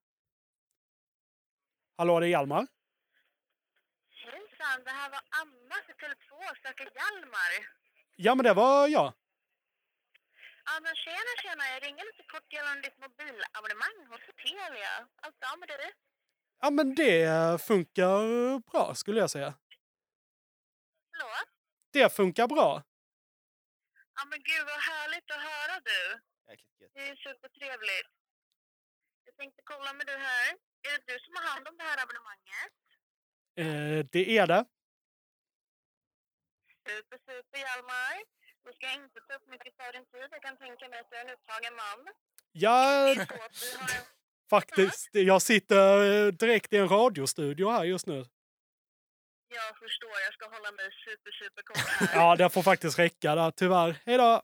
Hallå, det är Hjalmar. Hejsan, det här var Anna för Tele2, söker Hjalmar. Ja, men det var jag. Ja, men tjena, tjena. Jag ringer lite kort gällande ditt mobilabonnemang hos Telia. Allt bra med dig? Ja, men det funkar bra skulle jag säga. Förlåt? Det funkar bra. Ja, men gud vad härligt att höra du. Det är supertrevligt. Jag tänkte kolla med du här. Är det du som har hand om det här abonnemanget? Eh, det är det. Super, super Hjalmar. Då ska jag inte ta upp mycket för din tid. Jag kan tänka mig att du är en upptagen man. Ja, faktiskt. Jag sitter eh, direkt i en radiostudio här just nu. Jag förstår, jag ska hålla mig super, super kort här. Ja, det får faktiskt räcka där, tyvärr. Hej då!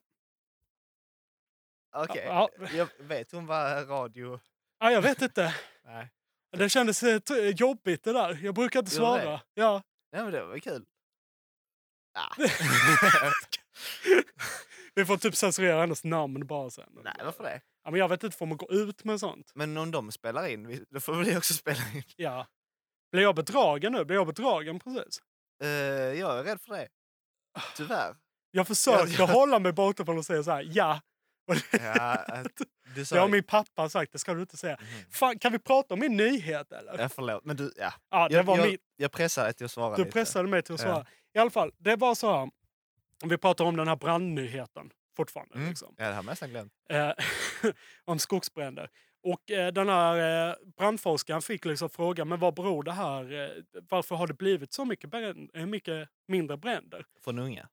Okej, Ja. jag vet hon vad radio... Ja, jag vet inte. Nej. Det kändes eh, jobbigt det där. Jag brukar inte svara. Ja. Nej men det var kul. Ja. Vi får typ censurera hennes namn bara sen. Nej, varför det? Ja, men jag vet inte, får man gå ut med sånt? Men om de spelar in, då får vi också spela in. Ja. Blir jag bedragen nu? Blir jag bedragen precis? Eh, jag är rädd för det. Tyvärr. Jag försöker Ja, ja. hålla mig borta från att säga så här, ja. Ja, att du sa... Det har min pappa sagt, det ska du inte säga. Fan, kan vi prata om min nyhet eller? Ja, förlåt. Men du, ja. Ja, det jag, var jag, min- jag pressade dig till att svara Du lite. pressade mig till att Ja. svara. I alla fall, det var så här. Vi pratar om den här brandnyheten fortfarande. Mm. Liksom. Ja, det har nästan glömt. Eh, om skogsbränder. Och eh, den här eh, brandforskaren fick liksom fråga, men vad beror det här, eh, varför har det blivit så mycket, brän- eh, mycket mindre bränder? Från unga.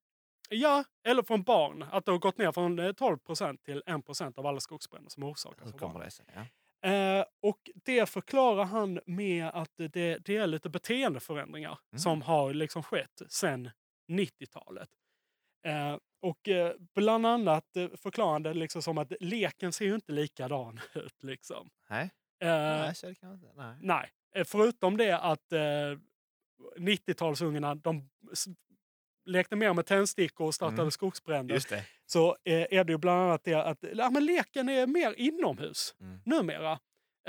Ja, eller från barn. Att det har gått ner från eh, 12% till 1 av alla skogsbränder som orsakas av barn. det sig? Ja. Eh, och det förklarar han med att det, det är lite beteendeförändringar Mm. som har liksom skett sedan 90-talet. Eh, och eh, bland annat eh, det liksom som att leken ser ju inte likadan ut. Liksom. Nej. Nej, så är det kanske inte. Nej. Nej, förutom det att eh, 90-talsungarna de lekte mer med tändstickor och startade Mm. skogsbränder. Just det. Så är det ju bland annat det att ja, men leken är mer inomhus Mm. numera.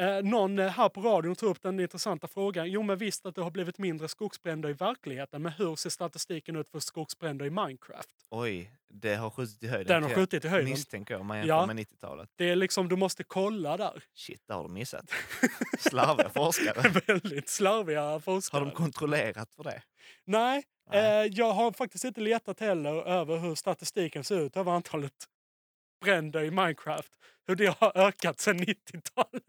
Eh, någon eh, här på radion tog upp den intressanta frågan. Jo men visst att det har blivit mindre skogsbränder i verkligheten. Men hur ser statistiken ut för skogsbränder i Minecraft? Oj, det har skjutit i höjden. Den har skjutit i höjden. Misstänker jag om man jämför Ja. med 90-talet. Det är liksom, du måste kolla där. Shit, det har de missat. Slarviga forskare. Väldigt slarviga forskare. Har de kontrollerat för det? Nej, eh, jag har faktiskt inte letat heller över hur statistiken ser ut över antalet bränder i Minecraft. Hur det har ökat sedan 90-talet.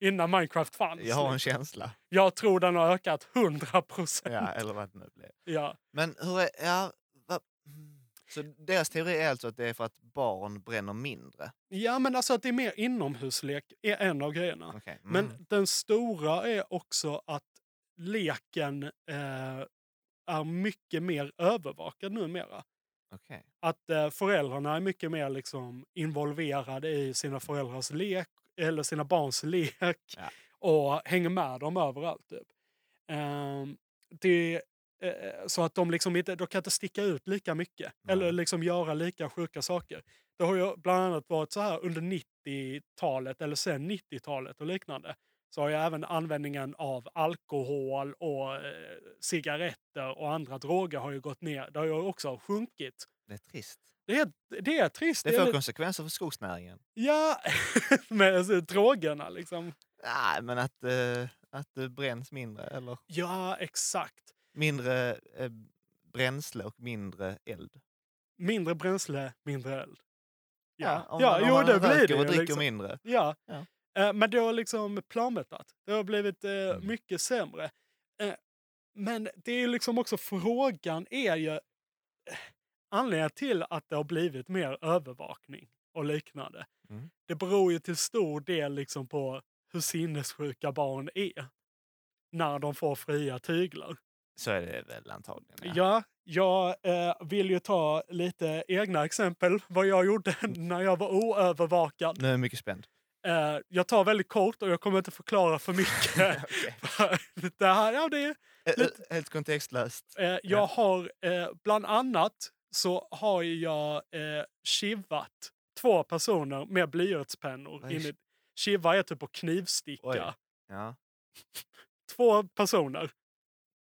Innan Minecraft fanns. Jag har en liksom. känsla. Jag tror den har ökat 100 procent. Ja, eller vad det nu blev. Ja. Men hur är... Ja, va, så deras teori är alltså att det är för att barn bränner mindre? ja, men alltså att det är mer inomhuslek är en av grejerna. Men mm. den stora är också att leken eh, är mycket mer övervakad numera. Okej. Att eh, föräldrarna är mycket mer liksom, involverade i sina föräldrars lek eller sina barns lek Ja. och hänger med dem överallt. Typ. Ehm, det, eh, så att de, liksom inte, de kan inte sticka ut lika mycket eller liksom göra lika sjuka saker. Det har ju bland annat varit så här under 90-talet eller sen 90-talet och liknande. Så har ju även användningen av alkohol och eh, cigaretter och andra droger har ju gått ner. Det har ju också sjunkit. Det är trist. Det är, det är trist. Det är får lite- konsekvenser för skogsnäringen. Ja, med alltså, drogerna liksom. Nej, men att, eh, att det bränns mindre eller Ja, exakt. mindre eh, bränsle och mindre eld. Mindre bränsle, mindre eld. Ja, Ja, om ja man, jo man det blir det och dricker liksom. mindre. Ja. Ja. Eh, Men det har liksom planmetat. Det har blivit eh, Mm. mycket sämre. Eh, Men det är ju liksom också frågan är ju eh, anledningen till att det har blivit mer övervakning och liknande. Mm. Det beror ju till stor del liksom på hur sinnessjuka barn är när de får fria tyglar. Så är det väl antagligen. Ja, jag eh, vill ju ta lite egna exempel vad jag gjorde när jag var oövervakad. Nu är jag mycket spänd. Eh, jag tar väldigt kort och jag kommer inte förklara för mycket. det här, ja, det är Helt, helt kontextlöst. Eh, jag har eh, bland annat så har jag eh, två personer med blyertspennor. Oj. In i, chiva är typ att knivsticka. Ja. Två personer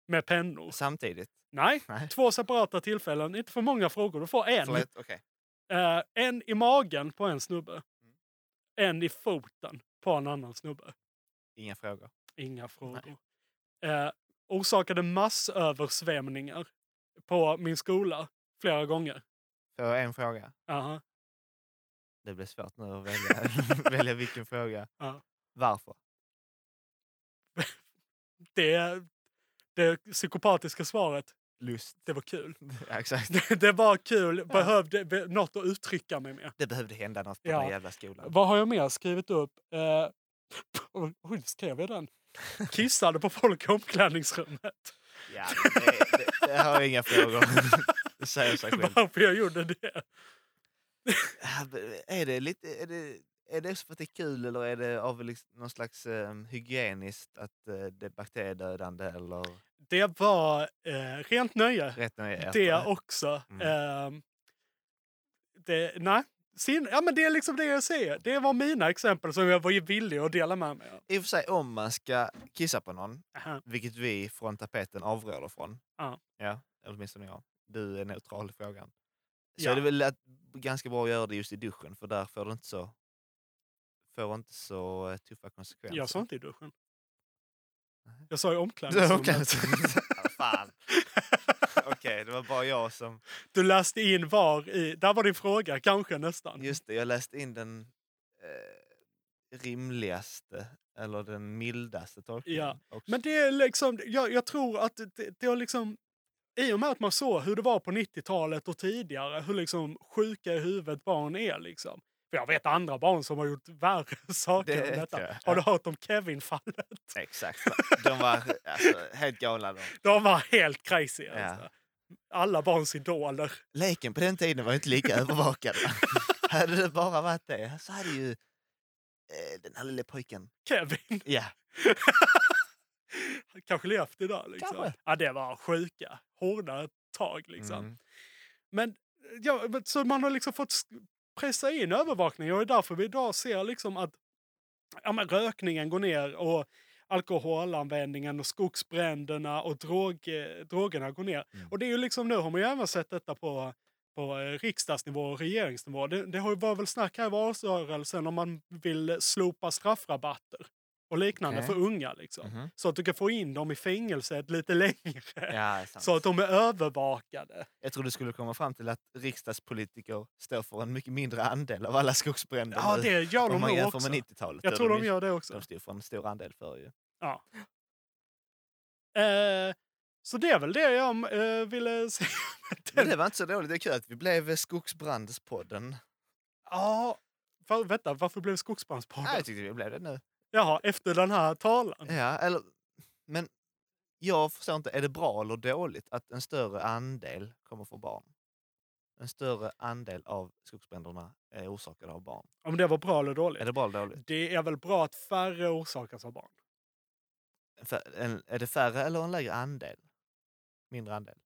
med pennor. Samtidigt? Nej, Nej. två separata tillfällen. Inte för många frågor, du får en. Förlåt, okej. Eh, en i magen på en snubbe. En i foten på en annan snubbe. Inga frågor. Inga frågor. Eh, orsakade massöversvämningar på min skola flera gånger. Får jag en fråga? Aha. Det blir svårt nu att välja, välja vilken fråga. Ja. Varför? Det, det psykopatiska svaret. Lust. Det var kul. Ja, exakt. Det, det var kul. Behövde be, något att uttrycka mig med. Det behövde hända något på Ja. den jävla skolan. Vad har jag mer skrivit upp? Eh, oj, skrev jag den? Kissade på folk i omklädningsrummet. Ja, det, det, det har jag inga frågor. Det säger sig själv. Varför jag gjorde det? Ja, Är det, lite, är, det, är det för att det är kul eller är det av liksom någon slags eh, hygieniskt att eh, det är bakteriedödande eller Det var eh, rent nöje. rätt nöje? Det efter också. Mm. Ehm, det, nej. Sin, ja, men det är liksom det jag säger. Det var mina exempel som jag var villig att dela med mig av. I och för sig om man ska kissa på någon, Aha. vilket vi från tapeten avråder från. Ja. Ja, eller åtminstone jag. Du är neutral i frågan. Så Ja. är det väl att, ganska bra att göra det just i duschen för där får du inte så, får inte så eh, tuffa konsekvenser. Jag sa inte i duschen. Jag sa i omklädningsrummet. Ja, Fan. Okej, det var bara jag som... Du läste in var i... Där var din fråga, kanske nästan. Just det, jag läste in den eh, rimligaste eller den mildaste tolkningen. Ja, också. men det är liksom, jag, jag tror att det, det har liksom, i och med att man såg hur det var på 90-talet och tidigare, hur liksom sjuka i huvudet barn är liksom. För jag vet andra barn som har gjort värre saker Det än detta. Har du hört om Kevin-fallet? Exakt. De var alltså, helt galna. De. De var helt crazy. Ja. Alltså. Alla barns idoler. Leken på den tiden var inte lika övervakad. hade det bara varit det så hade ju eh, den här lille pojken... Kevin. Ja, Kanske levt idag. Liksom. Kanske. Ja, det var sjuka, hårda tag. Liksom. Mm. Men, ja, så man har liksom fått pressa in övervakning och det är därför vi idag ser liksom att ja, men rökningen går ner och alkoholanvändningen och skogsbränderna och drog, eh, drogerna går ner. Mm. Och det är ju liksom nu har man ju även sett detta på, på eh, riksdagsnivå och regeringsnivå. Det, det har ju varit väl snack här i valrörelsen om man vill slopa straffrabatter och liknande Okej. för unga. Liksom. Mhm. Så att du kan få in dem i fängelset lite längre. ja. Så att de är övervakade. Jag tror du skulle komma fram till att riksdagspolitiker står för en mycket mindre andel av alla skogsbränder Ja, det gör de nog också. med 90-talet. Jag tror de ju- gör det också. De står för en stor andel för ju. Ja. Eh, så det är väl det jag eh, ville säga. Men det var inte så dåligt. Det är kul att vi blev Skogsbrandspodden. Ja, för, vänta, varför blev Skogsbrandspodden? Nej, jag tyckte vi blev det nu. Jaha, efter den här talan. Ja, eller, men jag förstår inte, är det bra eller dåligt att en större andel kommer från barn? En större andel av skogsbränderna är orsakade av barn. Om det var bra eller dåligt? Är det bra eller dåligt? Det är väl bra att färre orsakas av barn? För, en, är det färre eller en lägre andel? Mindre andel?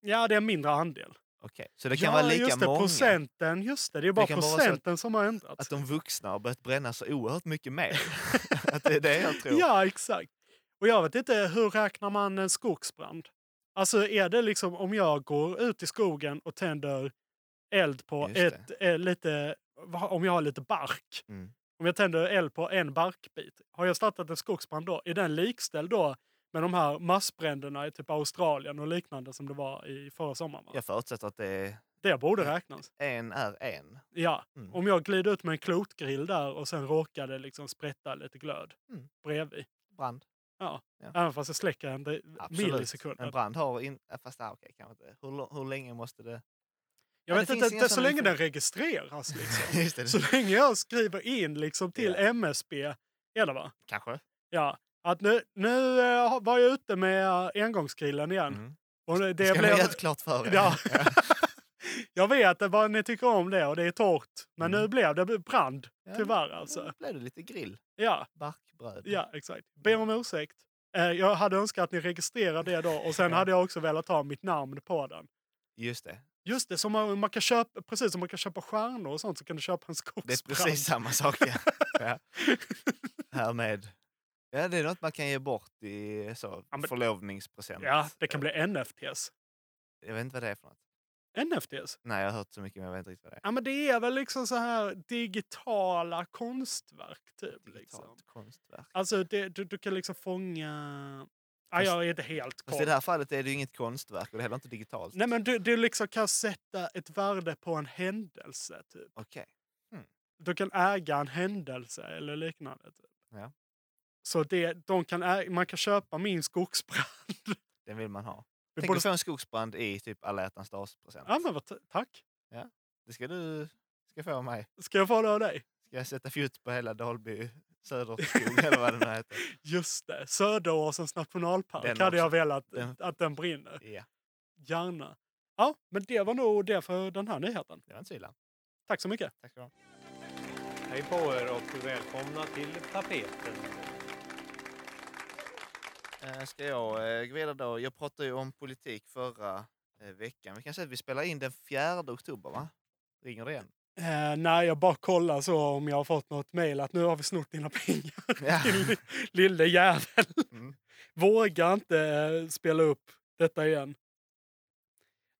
Ja, det är en mindre andel. Okej, så det kan ja, vara lika just det, många? procenten. Just det, det är bara vara så att- procenten som har ändrats. Att de vuxna har börjat bränna så oerhört mycket mer. att det är det jag tror. Ja, exakt. Och jag vet inte, hur räknar man en skogsbrand? Alltså är det liksom om jag går ut i skogen och tänder eld på Just ett, eh, lite, om jag har lite bark. Mm. Om jag tänder eld på en barkbit. Har jag startat en skogsbrand då? Är den likställd då med de här massbränderna i typ Australien och liknande som det var i förra sommaren? Va? Jag förutsätter att det Det borde räknas. en är en. Ja, Mm. om jag glider ut med en klotgrill där och sen råkade liksom sprätta lite glöd Mm. bredvid. Brand. Ja. Ja. Även fast jag släcker en det- millisekunder. En brand har... In, ja, fast ah, okej, kanske inte. Hur, hur länge måste det... Jag Ja, vet det inte, det, så länge den registreras. Liksom. Det. så länge jag skriver in liksom till Ja. MSB, eller va? Kanske. Ja, Att nu, nu eh, var jag ute med eh, engångsgrillen igen. Mm. Och det, ska man göra klart för er. Ja. jag vet vad ni tycker om det och det är torrt. Men Mm. nu blev det brand, Ja, tyvärr Nu alltså. blev det lite grill. Ja, Barkbröd. ja exakt. Ber om ursäkt. Eh, Jag hade önskat att ni registrerade det då och sen hade jag också velat ha mitt namn på den. Just det. Just det, som man, man kan köpa, precis som man kan köpa stjärnor och sånt så kan du köpa en Det är skogsbrand. precis samma sak. Ja. ja. Härmed. Ja, det är något man kan ge bort i så, Ja, men- förlovningspresent. Ja, det kan bli NFTs. Jag vet inte vad det är för något. NFTs? Nej, jag har hört så mycket men jag vet inte riktigt vad det är. Ja men det är väl liksom så här digitala konstverk typ. Liksom. Digitalt konstverk. Alltså det, du, du kan liksom fånga... Ja, jag är inte helt Fast i det här fallet är det ju inget konstverk och det är heller inte digitalt. Nej men du, du liksom kan sätta ett värde på en händelse typ. Okej. Du kan äga en händelse eller liknande. Typ. Ja. Så det, de kan man kan köpa min skogsbrand. Den vill man ha. Vi Tänk borde- att få en skogsbrand i typ alla hjärtans dagspresent. Ja men tack. Det ska du ska få av mig. Ska jag få det av dig? Ska jag sätta fjutt på hela Dalby Söderskog eller vad det nu heter. Just det, Söderåsens nationalpark Den hade jag också. velat Den- att den brinner. Ja, Gärna. Ja, men det var nog det för den här nyheten. det var inte så illa. Tack så mycket. Tack ska du ha. Hej på er och välkomna till tapeten. Eh, Ska jag eh, gå vidare då? Jag pratade ju om politik förra eh, veckan. Vi kan säga att vi spelar in den 4 oktober, va? Ringer det igen? Eh, nej, jag bara kollar så om jag har fått något mejl att nu har vi snott dina pengar. Ja. Din li- lille jävel. Mm. Våga inte spela upp detta igen.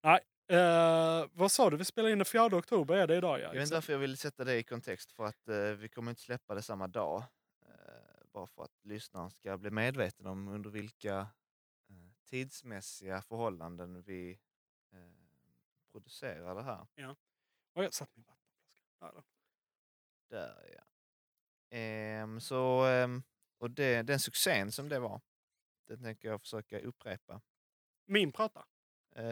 Nej, eh, vad sa du? Vi spelar in den 4 oktober är det idag ja. Jag vet inte varför jag vill sätta det i kontext för att eh, vi kommer inte släppa det samma dag. Bara för att lyssnaren ska bli medveten om under vilka eh, tidsmässiga förhållanden vi eh, producerar det här. Oj, jag satt min vattenflaska. Där. Där ja. Ehm, så, ehm, och det, den succén som det var, den tänker jag försöka upprepa. Min prata. Eh,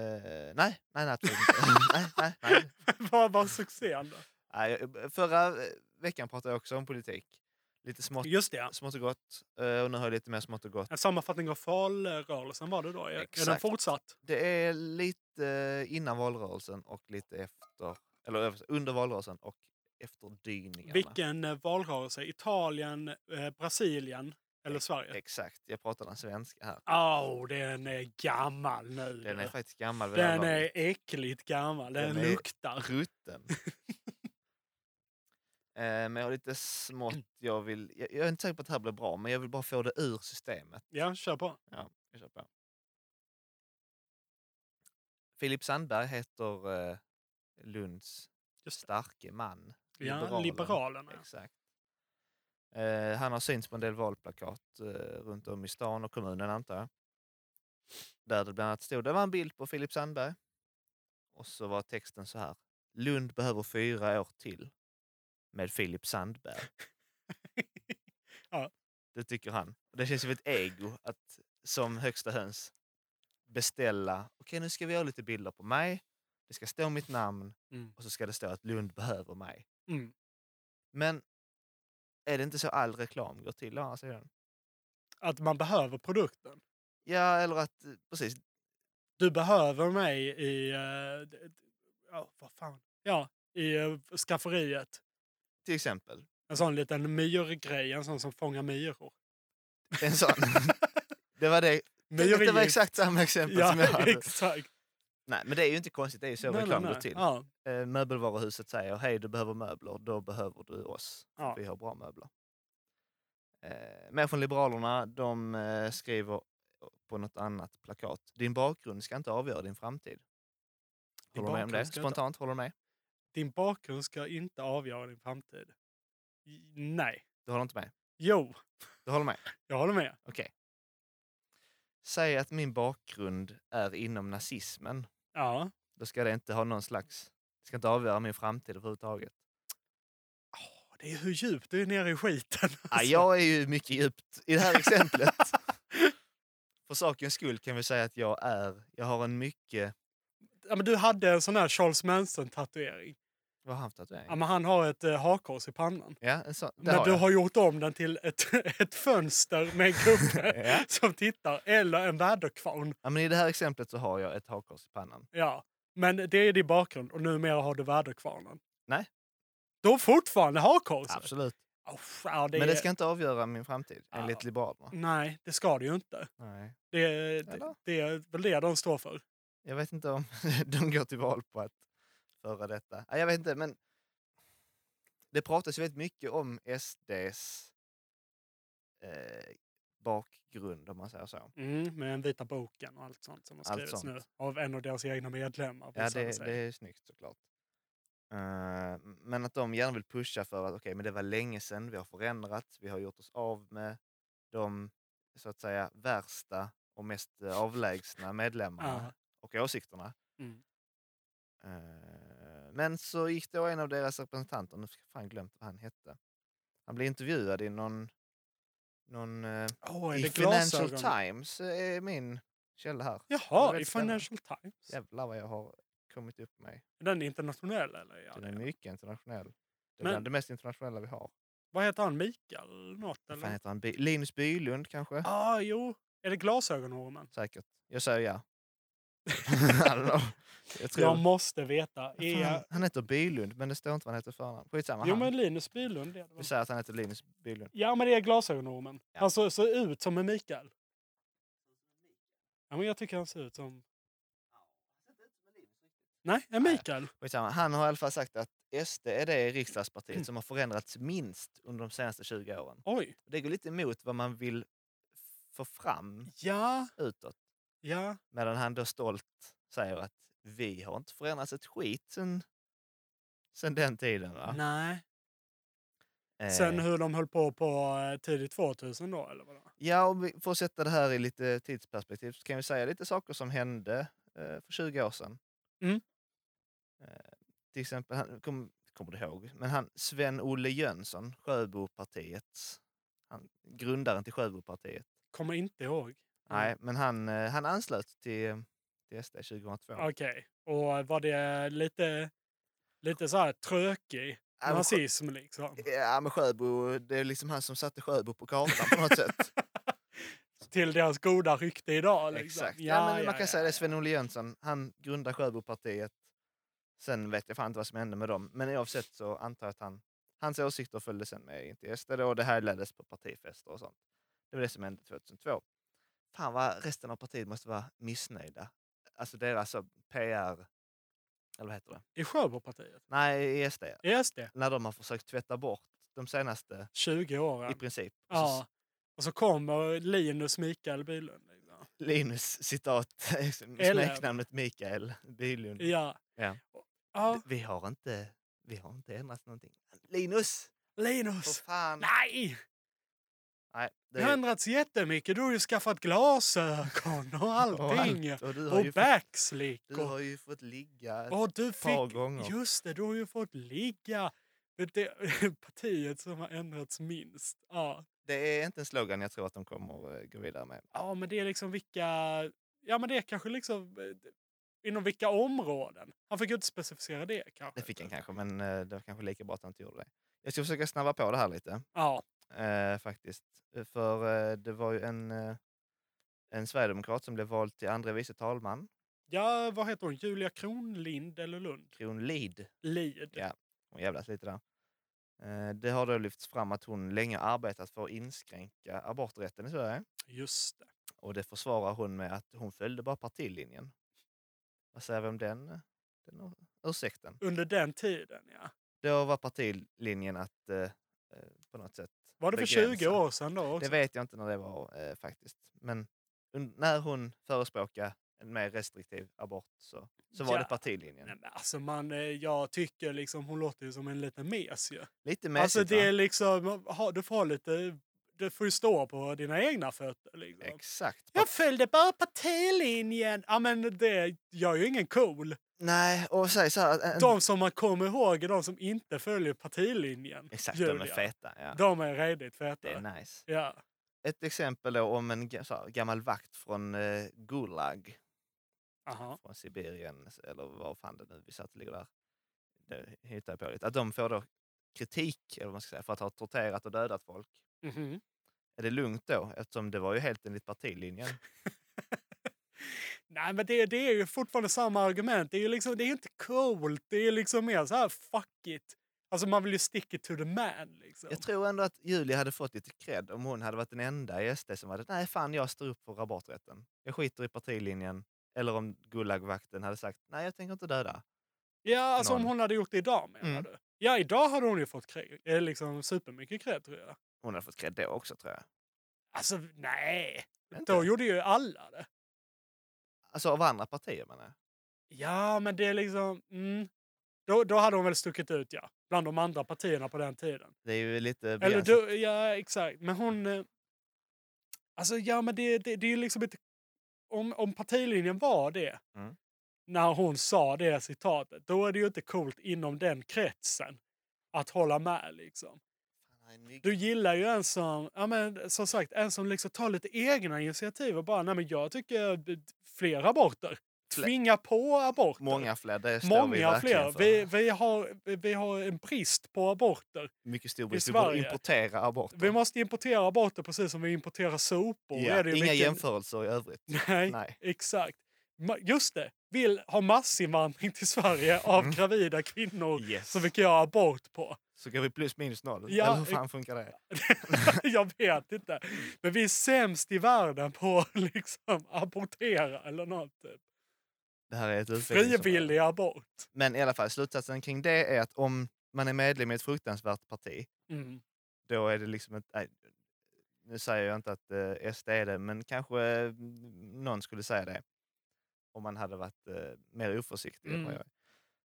nej, nej, nej, nej, nej, nej. Vad var succén då? nej. Förra eh, veckan pratade jag också om politik. Lite smått, Just det, smått och gott. eh, och nu har jag lite mer smått och gott. En sammanfattning av valrörelsen var det då. Är, är den Exakt. fortsatt? Det är lite eh, innan valrörelsen och lite efter, eller under valrörelsen och efterdyningarna. Vilken eh, valrörelse? Italien, eh, Brasilien eller Sverige? Exakt, jag pratar den svenska här. Åh, den är gammal nu. Den är faktiskt gammal vid det här den är äckligt gammal. Den, Den är luktar. rutten. Eh, Men jag har lite smått jag vill... Jag jag är inte säker på att det här blir bra, men jag vill bara få det ur systemet. Ja, kör på. Ja, jag kör på. Filip Sandberg heter eh, Lunds starke man. Ja, Liberalerna. Exakt. Eh, han har synts på en del valplakat eh, runt om i stan och kommunen antar jag. Där det bland annat stod, det var en bild på Filip Sandberg. Och så var texten så här. Lund behöver fyra år till med Filip Sandberg. Ja. Det tycker han. Det känns som ett ego att som högsta höns beställa, okej nu ska vi göra lite bilder på mig, det ska stå mitt namn Mm. och så ska det stå att Lund behöver mig. Mm. Men är det inte så all reklam går till å andra sidan? Att man behöver produkten. Ja, eller att, eh, precis, Du behöver mig i... d- ja, vad fan. Ja, i uh, skafferiet. Till exempel. En sån liten myrgrej, en sån som fångar myror. En sån. det var det. Det var exakt samma exempel Ja, som jag hade. exakt. Nej, men det är ju inte konstigt, det är ju så Nej, reklam går till. Ja. Eh, möbelvaruhuset säger, hej du behöver möbler, då behöver du oss. Ja. Vi har bra möbler. Eh, mer från Liberalerna, de eh, skriver på något annat plakat. Din bakgrund ska inte avgöra din framtid. Håller du med om det? Spontant, håller du med? Din bakgrund ska inte avgöra din framtid. Nej. Du håller inte med? Jo, Du håller med? jag håller med. Okej. Säg att min bakgrund är inom nazismen. Ja. Då ska det inte ha någon slags... Det ska inte avgöra min framtid överhuvudtaget. Det är hur djupt du är nere i skiten. Ja, alltså. jag är ju mycket djupt i det här exemplet. För sakens skull kan vi säga att jag är... Jag har en mycket... ja, men du hade en sån här Charles Manson-tatuering. Vad har han för tatuering? Ja, men han har ett uh, hakkors i pannan. Ja, det Men har du jag. har gjort om den till ett, ett fönster med en gubbe Ja. som tittar, eller en väderkvarn. Ja, men I det här exemplet så har jag ett hakkors i pannan. Ja. Men det är din bakgrund och numera har du väderkvarnen. Nej. Du har fortfarande hakkorset? Absolut. Oh, ja, det Men det är- ska inte avgöra min framtid, enligt Liberalerna. Nej, det ska det ju inte. Nej. Det, det, det är väl det de står för. Jag vet inte om de går till val på att föra detta. Jag vet inte, men det pratas ju väldigt mycket om SDs eh, bakgrund, om man säger så. Mm, med den vita boken och allt sånt som har Allt skrivits nu. Av en av deras egna medlemmar. Ja, det, det är snyggt såklart. Eh, men att de gärna vill pusha för att okej, men det var länge sedan, vi har förändrats, vi har gjort oss av med de så att säga värsta och mest eh, avlägsna medlemmarna Ja. och åsikterna. Mm. Eh, men så gick då en av deras representanter, nu har jag fan glömt vad han hette. Han blev intervjuad i någon, någon eh, är i Financial? Times är min källa här. Jaha, i väldigt spännande. Financial Times? Jävlar vad jag har kommit upp med. Är den internationell eller? Ja, Den är mycket internationell. Det är Men- bland det mest internationella vi har. Vad heter han? Mikael något? Eller? fan heter han? Linus Bylund kanske? ah, jo. Är det glasögonormen? Säkert. Jag säger ja. Jag tror... Jag måste veta. Är jag... Han heter Bylund, men det står inte vad han heter förnamn. Skitsamma. Jo han. men Linus Bylund. Det Vi säger att han heter Linus Bylund. Ja men det är glasögonormen. Han ser, ser ut som en Mikael. Ja men jag tycker han ser ut som... Nej, en Mikael. Skitsamma. Han har i alla fall sagt att SD är det riksdagspartiet Mm. som har förändrats minst under de senaste 20 åren. Oj. Det går lite emot vad man vill få fram Ja. utåt. Ja. Medan han då stolt säger att vi har inte förändrats ett skit sen, sen den tiden. Va? Nej. Eh, Sen hur de höll på på eh, tidigt 2000 då eller vadå? Ja, om vi får sätta det här i lite tidsperspektiv så kan vi säga lite saker som hände eh, för 20 år sedan. Mm. Eh, till exempel, han, kom, kommer du ihåg, men han Sven-Olle Jönsson, Sjöbopartiets, han, grundaren till Sjöbopartiet. Kommer inte ihåg. Nej, men han, eh, han anslöt till, till SD 2002. Okej. Och var det lite, lite så här trökig Ja, nazism liksom? Ja, men Sjöbo, det är liksom han som satte Sjöbo på kartan på något sätt. Till deras goda rykte idag liksom. Exakt. Ja, men man kan säga det. Sven-Olle Jönsson, han grundade Sjöbopartiet. Sen vet jag fan inte vad som hände med dem. Men oavsett så antar jag att han, hans åsikter följde sen med in till SD och det här leddes på partifester och sånt. Det var det som hände 2002. Fan vad resten av partiet måste vara missnöjda. Alltså deras så PR, eller vad heter det? I Sjöbopartiet? Nej, i SD. I SD? När de har försökt tvätta bort de senaste 20 åren? i princip. Ja. Och så kommer Linus Mikael Bylund. Liksom. Linus citat, smeknamnet Mikael Bylund. Ja. Ja. Ja. Vi har inte, vi har inte ändrat någonting. Linus! Linus! Nej! Nej, Det har ändrats jättemycket. Du har ju skaffat glasögon och allting. allt. Och Och, du har ju fått- backslick. Du och, har ju fått ligga ett och du par fick, gånger. Just det, du har ju fått ligga. Det, det, partiet som har ändrats minst. Ja. Det är inte en slogan jag tror att de kommer eh, gå vidare med. ja, men det är liksom vilka... Ja, men det är kanske liksom... eh, Inom vilka områden? Han fick ju inte specificera det kanske. Det fick han kanske, men eh, det var kanske lika bra att han inte gjorde det. Jag ska försöka snabba på det här lite. Ja. Eh, faktiskt. Eh, För eh, det var ju en, eh, en sverigedemokrat som blev vald till andra vice talman. Ja, vad heter hon? Julia Kronlind eller Lund? Kronlid. Lid. Ja, hon jävlas lite där. Eh, Det har då lyfts fram att hon länge arbetat för att inskränka aborträtten i Sverige. Just det. Och det försvarar hon med att hon följde bara partilinjen. Vad säger vi om den, den ur- ursäkten? Under den tiden, ja. Då var partilinjen att eh, eh, på något sätt Var det för 20 begränsa. år sedan då också? Det vet jag inte när det var eh, faktiskt. Men när hon förespråkade en mer restriktiv abort så, så var Ja. det partilinjen. Nej, men alltså man, eh, jag tycker liksom hon låter ju som en liten mes ju. Lite Alltså mesigt det är liksom, ha, du får ha lite, du får ju stå på dina egna fötter liksom. Exakt. Jag följde bara partilinjen! Ja men det gör ju ingen cool. Nej, och säg så här. En, De som man kommer ihåg är de som inte följer partilinjen. Exakt, de är Julia. feta. Ja. De är redigt feta. Det är nice. Ja. Ett exempel då om en här, gammal vakt från eh, Gulag. Aha. Från Sibirien, eller var fan det nu vi satt och ligger där. det hittar jag på lite, att de får då kritik eller vad man ska säga, för att ha torterat och dödat folk. Mhm. Är det lugnt då? Eftersom det var ju helt enligt partilinjen. Nej, men det, det är ju fortfarande samma argument. Det är ju liksom, det är inte coolt. Det är liksom mer så här, fuck it. Alltså man vill ju stick it to the man. Liksom. Jag tror ändå att Julia hade fått lite cred om hon hade varit den enda i SD som hade nej fan jag står upp för aborträtten. Jag skiter i partilinjen. Eller om Gulagvakten hade sagt nej jag tänker inte döda. Ja, alltså om någon. hon hade gjort det idag menar Mm. du? Ja, idag hade hon ju fått kre- eh, liksom supermycket cred tror jag. Hon hade fått cred då också tror jag. Alltså nej. Inte? Då gjorde ju alla det. Alltså av andra partier menar jag. Ja, men det är liksom... Mm. Då, då hade hon väl stuckit ut, ja. Bland de andra partierna på den tiden. Det är ju lite Eller då, ja, exakt. Men hon... eh, Alltså, ja, men det, det, det är ju liksom inte... Om, om partilinjen var det, Mm. när hon sa det citatet, då är det ju inte coolt inom den kretsen att hålla med liksom. Du gillar ju en som, ja men som sagt, en som liksom tar lite egna initiativ och bara, nej men jag tycker fler aborter. Tvinga på aborter. Många fler, det står vi Många verkligen fler. för. Vi, vi, har, vi har en brist på aborter. Mycket stor brist. Vi borde importera aborter. Vi måste importera aborter precis som vi importerar sopor. Ja, inga mycket- jämförelser i övrigt. Nej, Nej. exakt. Just det, vill ha massinvandring till Sverige av Mm. gravida kvinnor Yes. som vi kan göra abort på. Så går vi plus minus noll? Ja, Eller hur fan funkar det? jag vet inte. Men vi är sämst i världen på att liksom abortera eller något. Typ. Det här är ett. Frivillig abort. Men i alla fall, slutsatsen kring det är att om man är medlem i ett fruktansvärt parti, Mm. då är det liksom ett... Nej, nu säger jag inte att eh, SD är det, men kanske eh, någon skulle säga det. Om man hade varit eh, mer oförsiktig. Mm.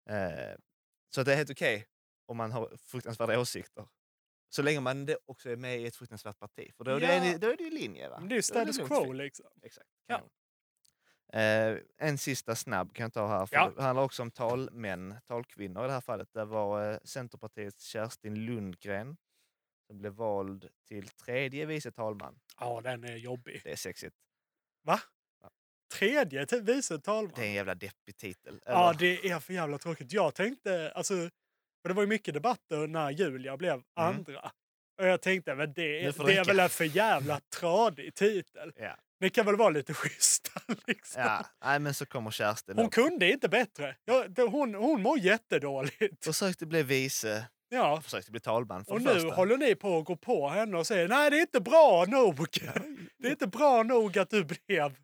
Eh, så det är helt okej om man har fruktansvärda åsikter. Så länge man det också är med i ett fruktansvärt parti. För då, Ja. det är, då är det ju linje. Va? Men det är ju är status quo liksom. Exakt. Ja. Eh, en sista snabb kan jag ta här. För Ja. Det handlar också om talmän, talkvinnor i det här fallet. Det var eh, Centerpartiets Kerstin Lundgren som blev vald till tredje vice talman. Ja, den är jobbig. Det är sexigt. Va? Tredje vice talman? Det är en jävla deppig titel. Ja, eller? det är för jävla tråkigt. Jag tänkte, alltså, för det var ju mycket debatter när Julia blev andra. Och jag tänkte, men det, Mm. Det det är väl en för jävla tradig titel. Ja. Det kan väl vara lite schyssta liksom. Ja, nej, men så kommer Kerstin. Hon kunde inte bättre. Ja, det, hon, hon mår jättedåligt. Försökte bli vice, Ja. försökte bli talman för Och nu första. håller ni på att gå på henne och säger nej det är inte bra nog. Det är inte bra nog att du blev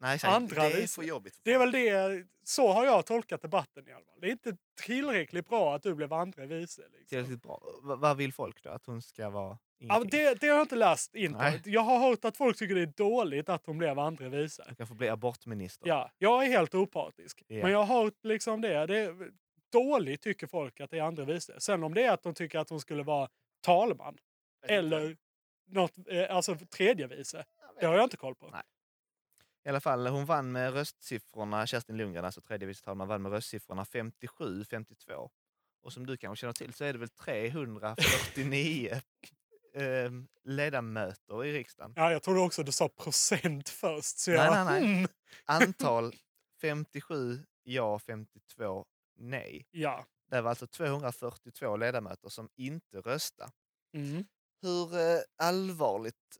Nej, exakt. andra det är för jobbigt. Det är väl det, så har jag tolkat debatten i alla fall. Det är inte tillräckligt bra att du blev andra vice. Liksom. Tillräckligt bra. V- vad vill folk då? Att hon ska vara Ja, det, det har jag inte läst in på. Nej. Jag har hört att folk tycker det är dåligt att hon blev andra vice. Hon kan få bli abortminister. Ja, jag är helt opartisk. Ja. Men jag har hört liksom det. det är, dåligt tycker folk att det är andra vice. Sen om det är att de tycker att hon skulle vara talman. Eller något, eh, alltså tredje vice. Det har jag inte koll på. Nej. I alla fall, hon vann med röstsiffrorna, Kerstin Lundgren, alltså tredje vice talman, vann med röstsiffrorna 57-52. Och som du kanske känner till så är det väl 349 eh, ledamöter i riksdagen. Ja, jag trodde också du sa procent först. Så Nej, jag, nej, nej. Mm. Antal 57 ja, 52 nej. Ja. Det var alltså 242 ledamöter som inte röstade. Mm. Hur eh, allvarligt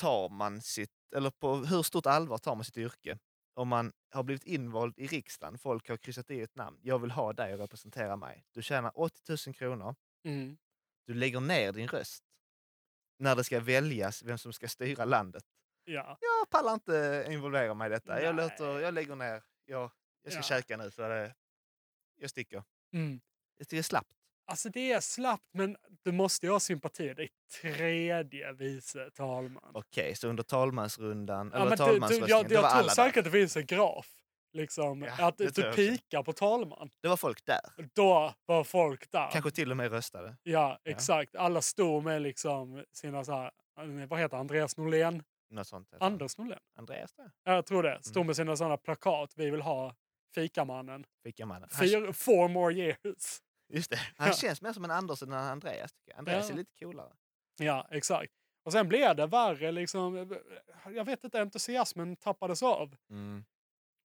tar man sitt, eller på hur stort allvar tar man sitt yrke om man har blivit invald i riksdagen, folk har kryssat i ett namn, jag vill ha dig att representera mig. Du tjänar 80 000 kronor, Mm. du lägger ner din röst när det ska väljas vem som ska styra landet. Ja. Jag pallar inte involvera mig i detta. Jag, låter, jag lägger ner, jag, jag ska Ja. käka nu så det, jag sticker. Mm. Jag tycker det är slappt. Alltså det är slappt, men du måste ju ha sympati. Det är tredje vice talman. Okej, så under talmansrundan, Ja, eller du, talmansröstningen, jag det jag var tror där. säkert att det finns en graf. Liksom, Ja, att du jag pikar på talman. Det var folk där. Då var folk där. Kanske till och med röstade. Ja, exakt. Alla stod med liksom sina så här, eh, vad heter Andreas Norlén? Något sånt. Anders Norlén? Andreas där. Ja, Jag tror det. Stod Mm. med sina sådana plakat. Vi vill ha fikamannen. Fikamannen. Fyr, four more years. Just det. Han Ja. känns mer som en Anders än en Andreas. Andreas Ja. är lite coolare. Ja, exakt. Och sen blev det värre liksom. Jag vet inte, entusiasmen tappades av. Mm.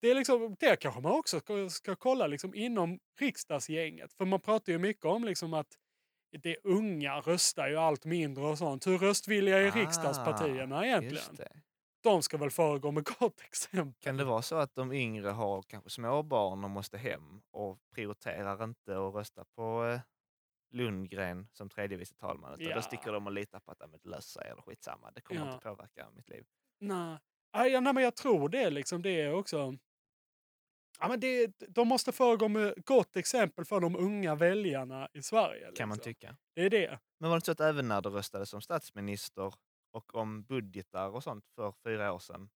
det, är liksom, det kanske man också ska, ska kolla liksom inom riksdagsgänget. För man pratar ju mycket om liksom att det unga röstar ju allt mindre och sånt. Hur röstvilliga är Ah, riksdagspartierna egentligen? De ska väl föregå med gott exempel. Kan det vara så att de yngre har kanske små barn och måste hem och prioriterar inte att rösta på eh, Lundgren som tredje vice talman utan Ja. då sticker de och litar på att "Ja, men det löser sig eller skitsamma, det kommer Ja. inte påverka mitt liv. Nej, Nej, ja, nej, men jag tror det. Liksom, det är också... Ja, men det, de måste föregå med gott exempel för de unga väljarna i Sverige. Kan man liksom. tycka. Det är det. Men var det inte så att även när det röstades som statsminister och om budgetar och sånt för fyra år sedan,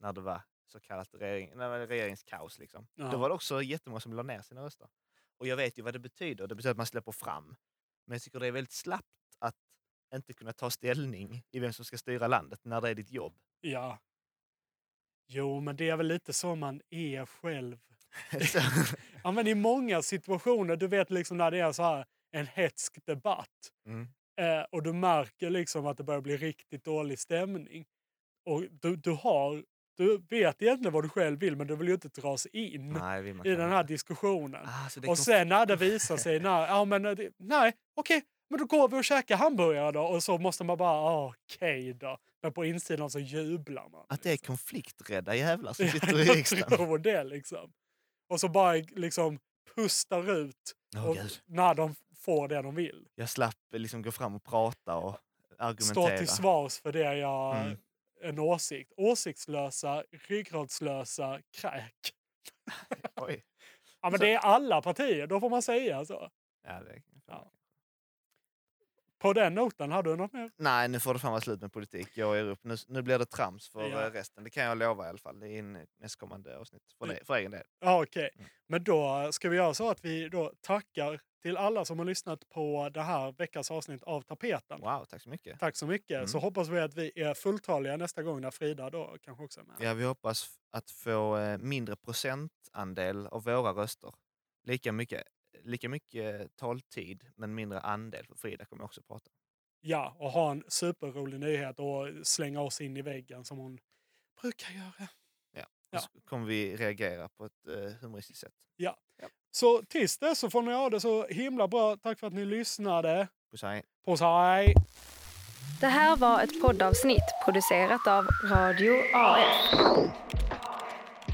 när det var så kallat regering, nej, regeringskaos, liksom, Ja. då var det också jättemånga som la ner sina röster. Och jag vet ju vad det betyder. Det betyder att man släpper fram. Men jag tycker det är väldigt slappt att inte kunna ta ställning i vem som ska styra landet när det är ditt jobb. Ja. Jo, men det är väl lite så man är själv. Ja, men I många situationer, du vet liksom när det är så här en hetsk debatt Mm. Eh, och du märker liksom att det börjar bli riktigt dålig stämning. Och du, du, har, du vet egentligen vad du själv vill men du vill ju inte dras in Nej, i den här diskussionen. Ah, och sen när det visar sig, när, ja, men, eh, det- nej, okej, men då går vi och käkar hamburgare då. Och så måste man bara, ah, okej då. Men på insidan så jublar man. Att det är konflikträdda jävlar som sitter i jag riksdagen. tror det liksom. Och så bara liksom pustar ut Åh, och, när de får det de vill. Jag slapp liksom gå fram och prata och Stå argumentera. till svars för det jag... Mm. En åsikt. Åsiktslösa, ryggradslösa kräk. Oj. Ja, men Så- det är alla partier, då får man säga så. Ja, det... Ja. På den noten, har du något mer? Nej, nu får det fan vara slut med politik. Jag är upp. Nu, nu blir det trams för Ja. eh, resten. Det kan jag lova i alla fall. Det är in nästkommande avsnitt. För, Mm. det, för egen del. Ja, okej. Men då ska vi göra så att vi då tackar till alla som har lyssnat på det här veckans avsnitt av Tapeten. Wow, tack så mycket. Tack så mycket. Mm. Så hoppas vi att vi är fulltaliga nästa gång när Frida då kanske också är med. Ja, vi hoppas att få eh, mindre procentandel av våra röster. Lika mycket, lika mycket taltid, men mindre andel. För Frida kommer också prata. Ja, och ha en superrolig nyhet och slänga oss in i väggen som hon brukar göra. Ja. Ja. Så kommer vi reagera på ett eh, humoristiskt sätt. Ja. Så tills dess så får ni ha det så himla bra. Tack för att ni lyssnade. Puss hej. Puss hej! Det här var ett poddavsnitt producerat av Radio AF.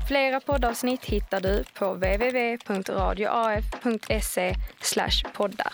Flera poddavsnitt hittar du på www.radioaf.se poddar.